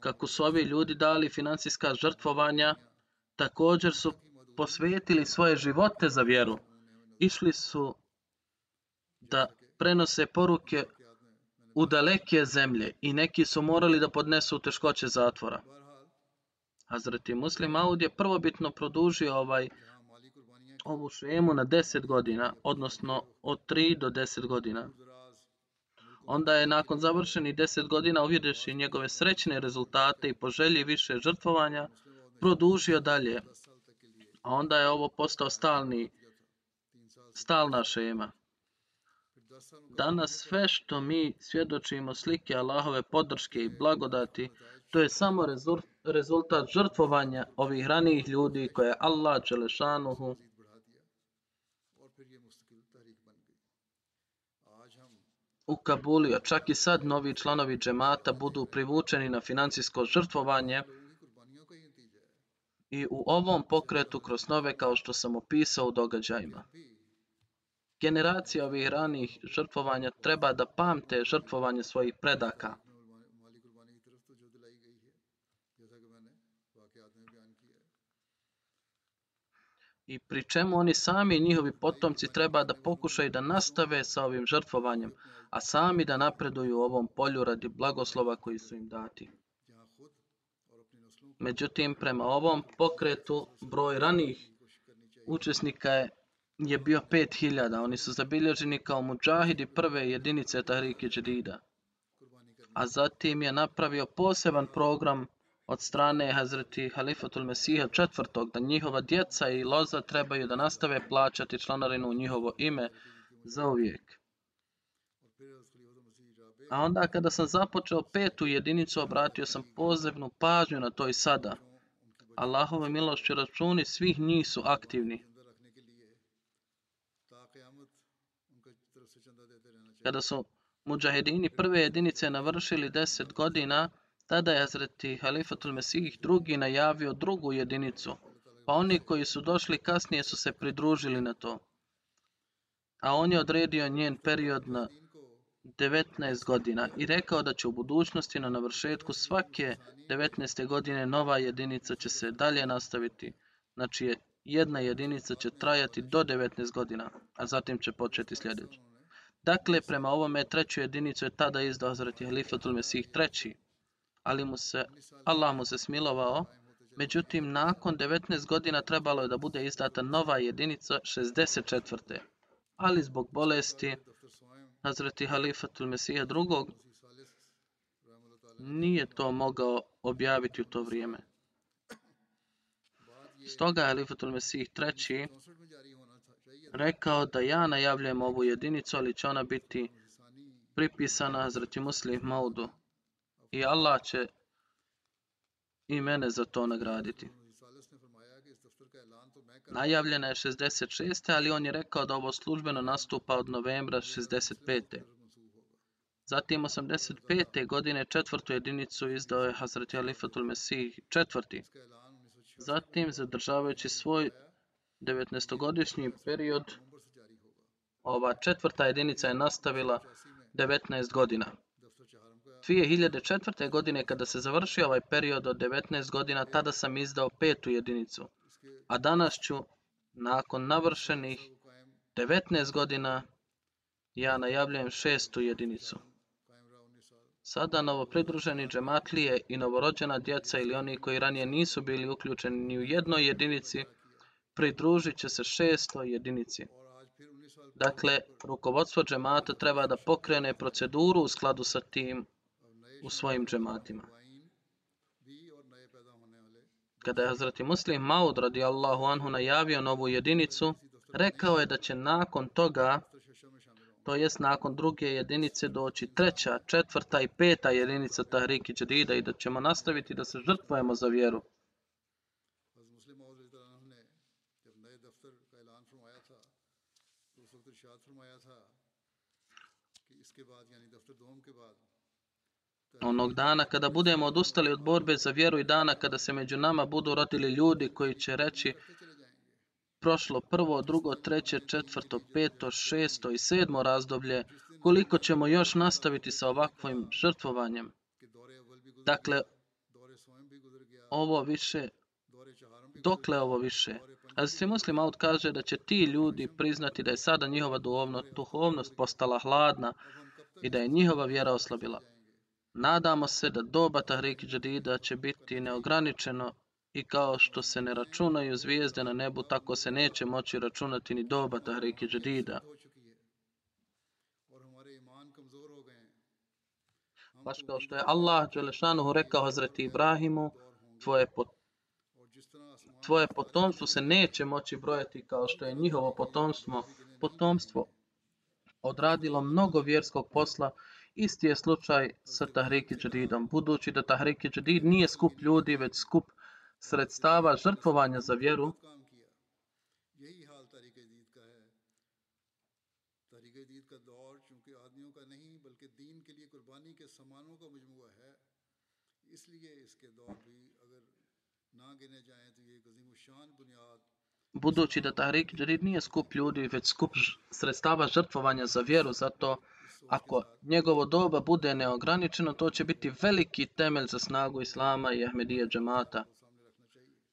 kako su ovi ljudi dali financijska žrtvovanja, također su posvetili svoje živote za vjeru. Išli su da prenose poruke u daleke zemlje i neki su morali da podnesu teškoće zatvora. Hazreti Muslim Aud je prvobitno produžio ovaj ovu šemu na 10 godina, odnosno od 3 do 10 godina. Onda je nakon završenih 10 godina uvjedeši njegove srećne rezultate i poželji više žrtvovanja, produžio dalje. A onda je ovo postao stalni, stalna šema. Danas sve što mi svjedočimo slike Allahove podrške i blagodati, to je samo rezultat žrtvovanja ovih ranijih ljudi koje je Allah Đelešanuhu ukabulio. Čak i sad novi članovi džemata budu privučeni na financijsko žrtvovanje i u ovom pokretu kroz nove kao što sam opisao u događajima. Generacija ovih ranih žrtvovanja treba da pamte žrtvovanje svojih predaka. I pri čemu oni sami i njihovi potomci treba da pokušaju da nastave sa ovim žrtvovanjem, a sami da napreduju u ovom polju radi blagoslova koji su im dati. Međutim, prema ovom pokretu, broj ranih učesnika je, je bio 5000. Oni su zabilježeni kao muđahidi prve jedinice Tahrike Džedida. A zatim je napravio poseban program od strane Hazreti Halifatul Mesiha četvrtog da njihova djeca i loza trebaju da nastave plaćati članarinu u njihovo ime za uvijek. A onda kada sam započeo petu jedinicu, obratio sam pozivnu pažnju na to i sada. Allahove milošću računi svih njih su aktivni. Kada su muđahedini prve jedinice navršili deset godina, tada je Hazreti Halifatul Mesih drugi najavio drugu jedinicu, pa oni koji su došli kasnije su se pridružili na to. A on je odredio njen period na 19 godina i rekao da će u budućnosti na navršetku svake 19. godine nova jedinica će se dalje nastaviti. Znači jedna jedinica će trajati do 19 godina, a zatim će početi sljedeći. Dakle, prema ovome treću jedinicu je tada izdao Hazreti Halifatul Mesih treći, ali mu se, Allah mu se smilovao, međutim nakon 19 godina trebalo je da bude izdata nova jedinica 64. Ali zbog bolesti Hazreti Halifatul Mesija drugog nije to mogao objaviti u to vrijeme. Stoga Halifatul Mesih treći rekao da ja najavljujem ovu jedinicu, ali će ona biti pripisana Hazreti Muslim Maudu. I Allah će i mene za to nagraditi. Najavljena je 66. ali on je rekao da ovo službeno nastupa od novembra 65. Zatim 85. godine četvrtu jedinicu izdao je Hazreti Alifatul Mesih četvrti. Zatim, zadržavajući svoj 19-godišnji period ova četvrta jedinica je nastavila 19 godina. 2004. godine kada se završio ovaj period od 19 godina, tada sam izdao petu jedinicu, a danas ću, nakon navršenih 19 godina, ja najavljujem šestu jedinicu. Sada novopridruženi džematlije i novorođena djeca ili oni koji ranije nisu bili uključeni ni u jednoj jedinici, pridružit će se šestoj jedinici. Dakle, rukovodstvo džemata treba da pokrene proceduru u skladu sa tim u svojim džematima. Kada je Hazreti Muslim Maud radijallahu anhu najavio novu jedinicu, rekao je da će nakon toga, to jest nakon druge jedinice doći treća, četvrta i peta jedinica Tahriki Đedida i da ćemo nastaviti da se žrtvujemo za vjeru. onog dana kada budemo odustali od borbe za vjeru i dana kada se među nama budu rodili ljudi koji će reći prošlo prvo, drugo, treće, četvrto, peto, šesto i sedmo razdoblje, koliko ćemo još nastaviti sa ovakvim žrtvovanjem. Dakle, ovo više, dokle ovo više? Azisri Muslim Aut kaže da će ti ljudi priznati da je sada njihova duhovnost postala hladna, i da je njihova vjera oslabila. Nadamo se da doba Tahrik Džadida će biti neograničeno i kao što se ne računaju zvijezde na nebu, tako se neće moći računati ni doba Tahrik Džadida. Baš kao što je Allah Đelešanuhu rekao Hazreti Ibrahimu, tvoje, pot... tvoje potomstvo se neće moći brojati kao što je njihovo potomstvo. potomstvo odradilo mnogo vjerskog posla, isti je slučaj sa Tahriki Džedidom. Budući da Tahriki Džedid nije skup ljudi, već skup sredstava žrtvovanja za vjeru, اس لیے اس کے دور بھی اگر نہ گنے جائیں تو یہ عظیم الشان بنیاد Budući da Tahrik Džarid nije skup ljudi, već skup sredstava žrtvovanja za vjeru, zato ako njegovo doba bude neograničeno, to će biti veliki temelj za snagu Islama i Ahmedije džemata.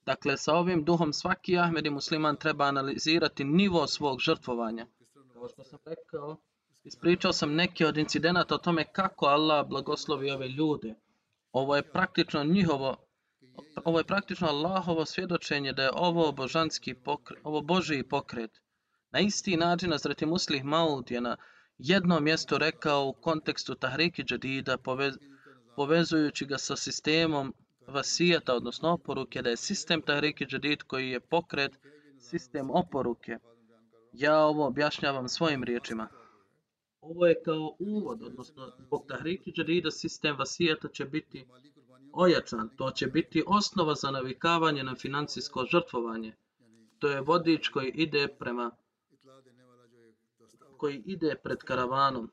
Dakle, sa ovim duhom svaki Ahmedi musliman treba analizirati nivo svog žrtvovanja. Kao što sam rekao, ispričao sam neke od incidenata o tome kako Allah blagoslovi ove ljude. Ovo je praktično njihovo ovo je praktično Allahovo svjedočenje da je ovo božanski pokret, ovo Božiji pokret. Na isti način Azrati Muslih Maud je na jedno mjesto rekao u kontekstu Tahriki Džadida povez, povezujući ga sa sistemom vasijata, odnosno oporuke, da je sistem Tahriki Džadid koji je pokret sistem oporuke. Ja ovo objašnjavam svojim riječima. Ovo je kao uvod, odnosno zbog Tahriki Džadida sistem vasijata će biti ojačan, to će biti osnova za navikavanje na financijsko žrtvovanje. To je vodič koji ide prema koji ide pred karavanom.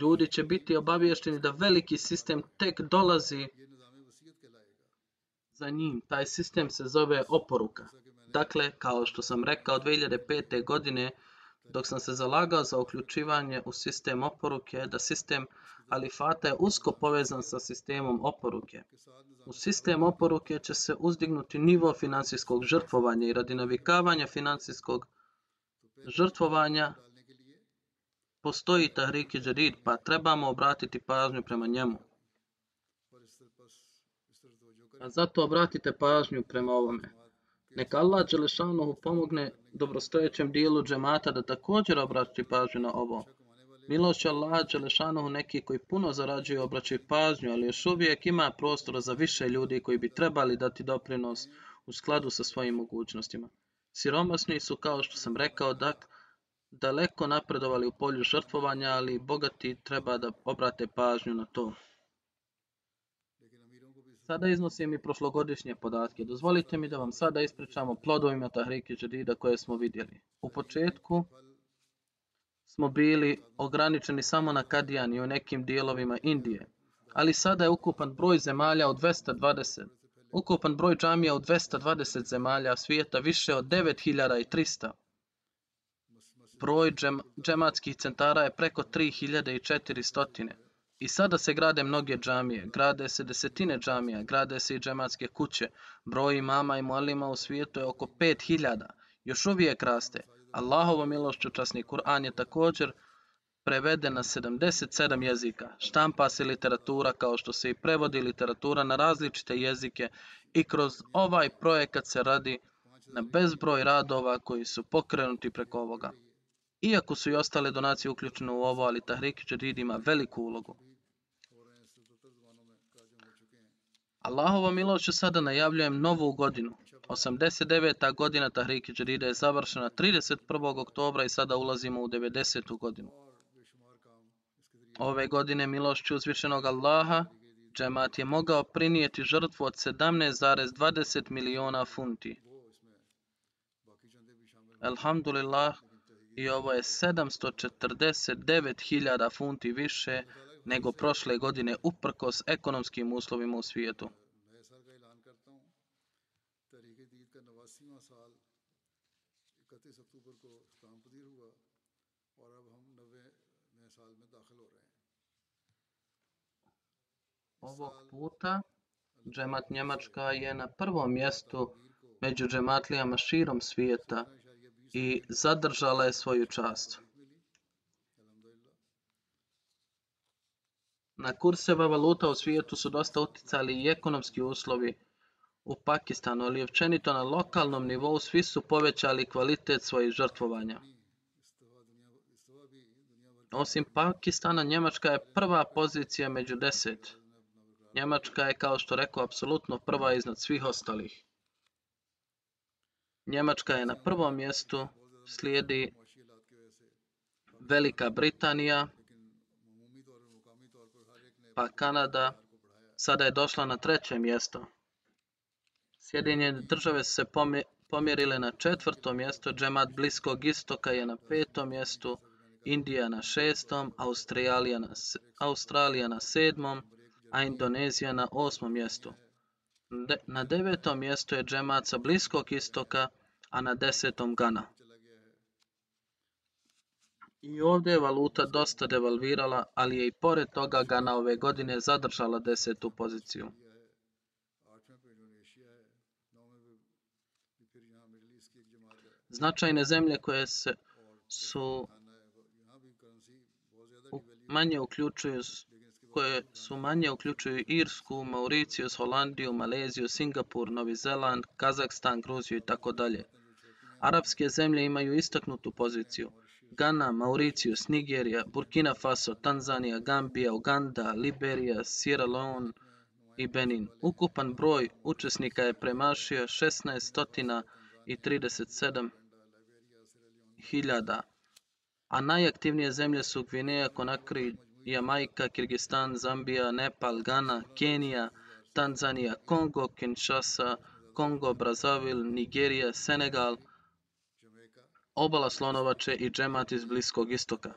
Ljudi će biti obaviješteni da veliki sistem tek dolazi za njim. Taj sistem se zove oporuka. Dakle, kao što sam rekao, 2005. godine dok sam se zalagao za uključivanje u sistem oporuke, da sistem alifata je usko povezan sa sistemom oporuke. U sistem oporuke će se uzdignuti nivo financijskog žrtvovanja i radi navikavanja financijskog žrtvovanja postoji Tahrik i Džerid, pa trebamo obratiti pažnju prema njemu. A zato obratite pažnju prema ovome. Neka Allah Đelešanohu pomogne dobrostojećem dijelu džemata da također obraći pažnju na ovo. Milošću Allaha Đelešanohu neki koji puno zarađuju obraćaju pažnju, ali još uvijek ima prostora za više ljudi koji bi trebali dati doprinos u skladu sa svojim mogućnostima. Siromasni su, kao što sam rekao, dak, daleko napredovali u polju žrtvovanja, ali bogati treba da obrate pažnju na to. Sada iznosim i prošlogodišnje podatke. Dozvolite mi da vam sada ispričamo plodovima Tahriki Džadida koje smo vidjeli. U početku smo bili ograničeni samo na Kadijani i u nekim dijelovima Indije, ali sada je ukupan broj zemalja od 220. Ukupan broj džamija u 220 zemalja svijeta više od 9300. Broj džem, džematskih centara je preko 3400. I sada se grade mnoge džamije, grade se desetine džamija, grade se i džematske kuće. Broj imama i mualima u svijetu je oko 5000. Još uvijek raste. Allahovo milošću časni Kur'an je također preveden na 77 jezika. Štampa se literatura kao što se i prevodi literatura na različite jezike i kroz ovaj projekat se radi na bezbroj radova koji su pokrenuti preko ovoga. Iako su i ostale donacije uključene u ovo, ali Tahrik Jadid ima veliku ulogu. Allahovo milošću sada najavljujem novu godinu. 89. godina Tahrik Jadida je završena 31. oktobra i sada ulazimo u 90. godinu. Ove godine milošću uzvišenog Allaha, džemat je mogao prinijeti žrtvu od 17,20 miliona funti. Alhamdulillah, i ovo je 749.000 funti više nego prošle godine uprkos ekonomskim uslovima u svijetu. Ovog puta džemat Njemačka je na prvom mjestu među džematlijama širom svijeta i zadržala je svoju čast. Na kurseva valuta u svijetu su dosta uticali i ekonomski uslovi u Pakistanu, ali općenito na lokalnom nivou svi su povećali kvalitet svojih žrtvovanja. Osim Pakistana, Njemačka je prva pozicija među deset. Njemačka je, kao što rekao, apsolutno prva iznad svih ostalih. Njemačka je na prvom mjestu, slijedi Velika Britanija, pa Kanada, sada je došla na treće mjesto. Sjedinjene države su se pomjerile na četvrto mjesto, džemat Bliskog istoka je na petom mjestu, Indija na šestom, Australija na, Australija na sedmom, a Indonezija na osmom mjestu. Na devetom mjestu je džemat sa Bliskog istoka, a na desetom Gana. I ovdje je valuta dosta devalvirala, ali je i pored toga Gana ove godine zadržala desetu poziciju. Značajne zemlje koje se su manje uključuju koje su manje uključuju Irsku, Mauricijus, Holandiju, Maleziju, Singapur, Novi Zeland, Kazakstan, Gruziju i tako dalje. Arapske zemlje imaju istaknutu poziciju. Ghana, Mauricius, Nigerija, Burkina Faso, Tanzanija, Gambija, Uganda, Liberija, Sierra Leone i Benin. Ukupan broj učesnika je premašio 1637 hiljada, a najaktivnije zemlje su Gvineja, Konakri, Jamajka, Kirgistan, Zambija, Nepal, Ghana, Kenija, Tanzanija, Kongo, Kinshasa, Kongo, Brazavil, Nigerija, Senegal, obala Slonovače i džemat iz Bliskog istoka.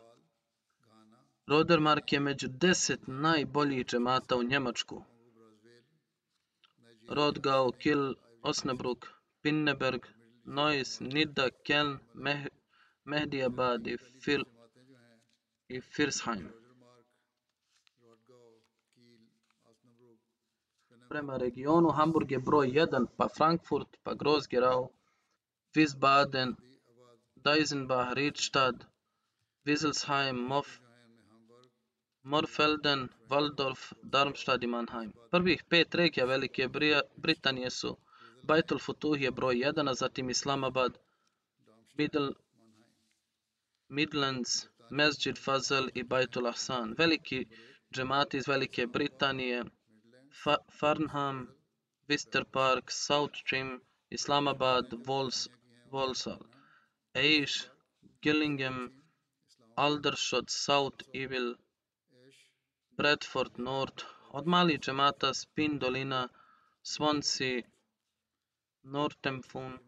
Rodermark je među deset najboljih džemata u Njemačku. Rodgau, Kiel, Osnabrück, Pinneberg, Neuss, Nidda, Keln, Meh i, Fil i Firsheim. Prema regionu Hamburg je broj 1, pa Frankfurt, pa Groß-Gerau, Wiesbaden, Deisenbach, Riedstadt, Wieselsheim, Mof, Morfelden, Waldorf, Darmstadt i Mannheim. Prvih pet regija Velike Britanije su Baitul Futuh je broj 1, a zatim Islamabad, Middle, Midlands, Mesjid Fazal i Baitul Ahsan. Veliki džemati iz Velike Britanije, Fa Farnham, Wister Park, South Stream, Islamabad, Vols, Walsall. Aish, Gillingham, Aldershot, South Evil, Bradford North, od malih džemata Spin Dolina, Swansea, Northampton,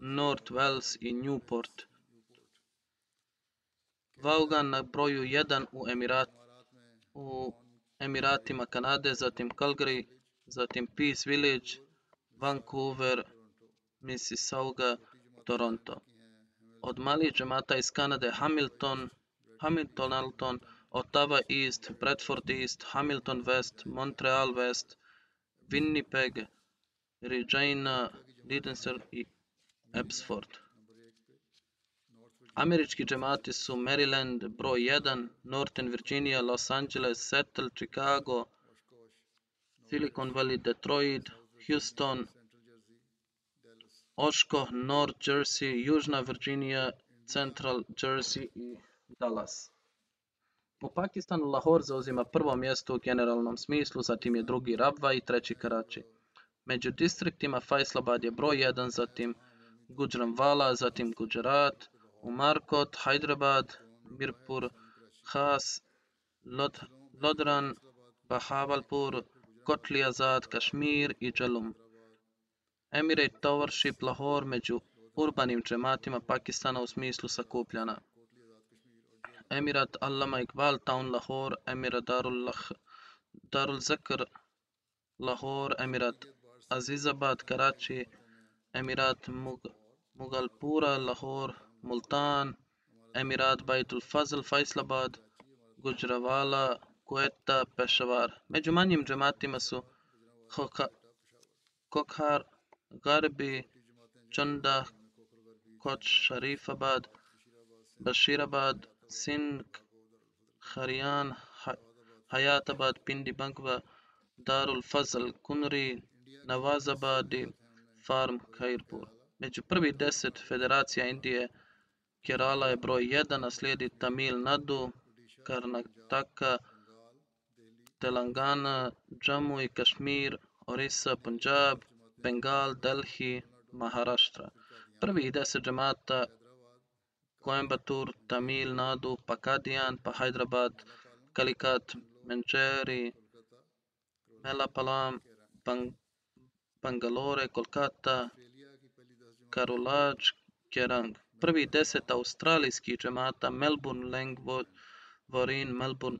North Wales i Newport. Vaughan na broju 1 u, Emirat, u Emiratima Kanade, zatim Calgary, zatim Peace Village, Vancouver, Mississauga, Toronto. Od malih džemata iz Kanade Hamilton, Hamilton Alton, Ottawa East, Bradford East, Hamilton West, Montreal West, Winnipeg, Regina, Lidenser i Abbotsford. Američki džemati su Maryland broj 1, Northern Virginia, Los Angeles, Seattle, Chicago, Silicon Valley, Detroit, Houston, Oshko, North Jersey, Južna Virginia, Central Jersey i Dallas. U Pakistanu Lahore zauzima prvo mjesto u generalnom smislu, zatim je drugi Rabva i treći Karachi. Među distriktima Faisalabad je broj 1, zatim Gujranwala, zatim Gujarat, Umarkot, Hyderabad, Mirpur, Khas, Lod, Lodran, Bahawalpur, Kotli Azad, Kashmir i Jalum. Emirate Towership Lahore među urbanim džematima Pakistana u smislu sakupljana. Emirat Allama Iqbal Town Lahore, Emirat Darul, Lah, Darul Zakr Lahore, Emirat Azizabad Karachi, Emirat Mug, Mugalpura Lahore, ملتان امیرات بیت الفضل، فیصل آباد، گجروالا کوئٹہ پشاور۔ مجمانیم جماعتی مسو۔ کوکھار غربی، چندہ کوچ شریف آباد، بشیر آباد، سندھ، خریان حیات آباد، پنڈی بنگوا دار الفضل کنری، نواز آباد فارم، خیرپور۔ بھی prvi deset federacija Indije Kerala je broj 1, a slijedi Tamil Nadu, Karnataka, Telangana, Jammu i Kashmir, Orissa, Punjab, Bengal, Delhi, Maharashtra. Prvih deset džemata Coimbatore, Tamil Nadu, Pakadian, pa Hyderabad, Calicut, Mancheri, Melapalam, Bang Bangalore, Kolkata, Karolaj, Kerang. Prvi deset australijskih džemata Melbourne, Vorin, Melbourne,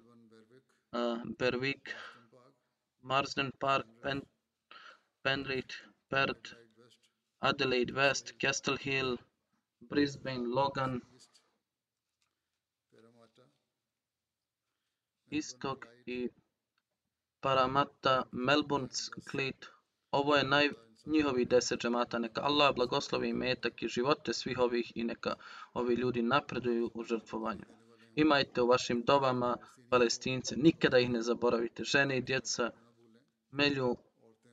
uh, Berwick, Marsden Park, Pen Penrith, Perth, Adelaide West, Castle Hill, Brisbane, Logan, Istok i Paramatta, Melbourne, Cleat. Ovo je naj, njihovi deset džemata. Neka Allah blagoslovi metak i živote svih ovih i neka ovi ljudi napreduju u žrtvovanju. Imajte u vašim dobama palestince, nikada ih ne zaboravite. Žene i djeca melju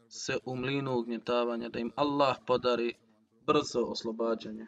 se u mlinu ugnjetavanja, da im Allah podari brzo oslobađanje.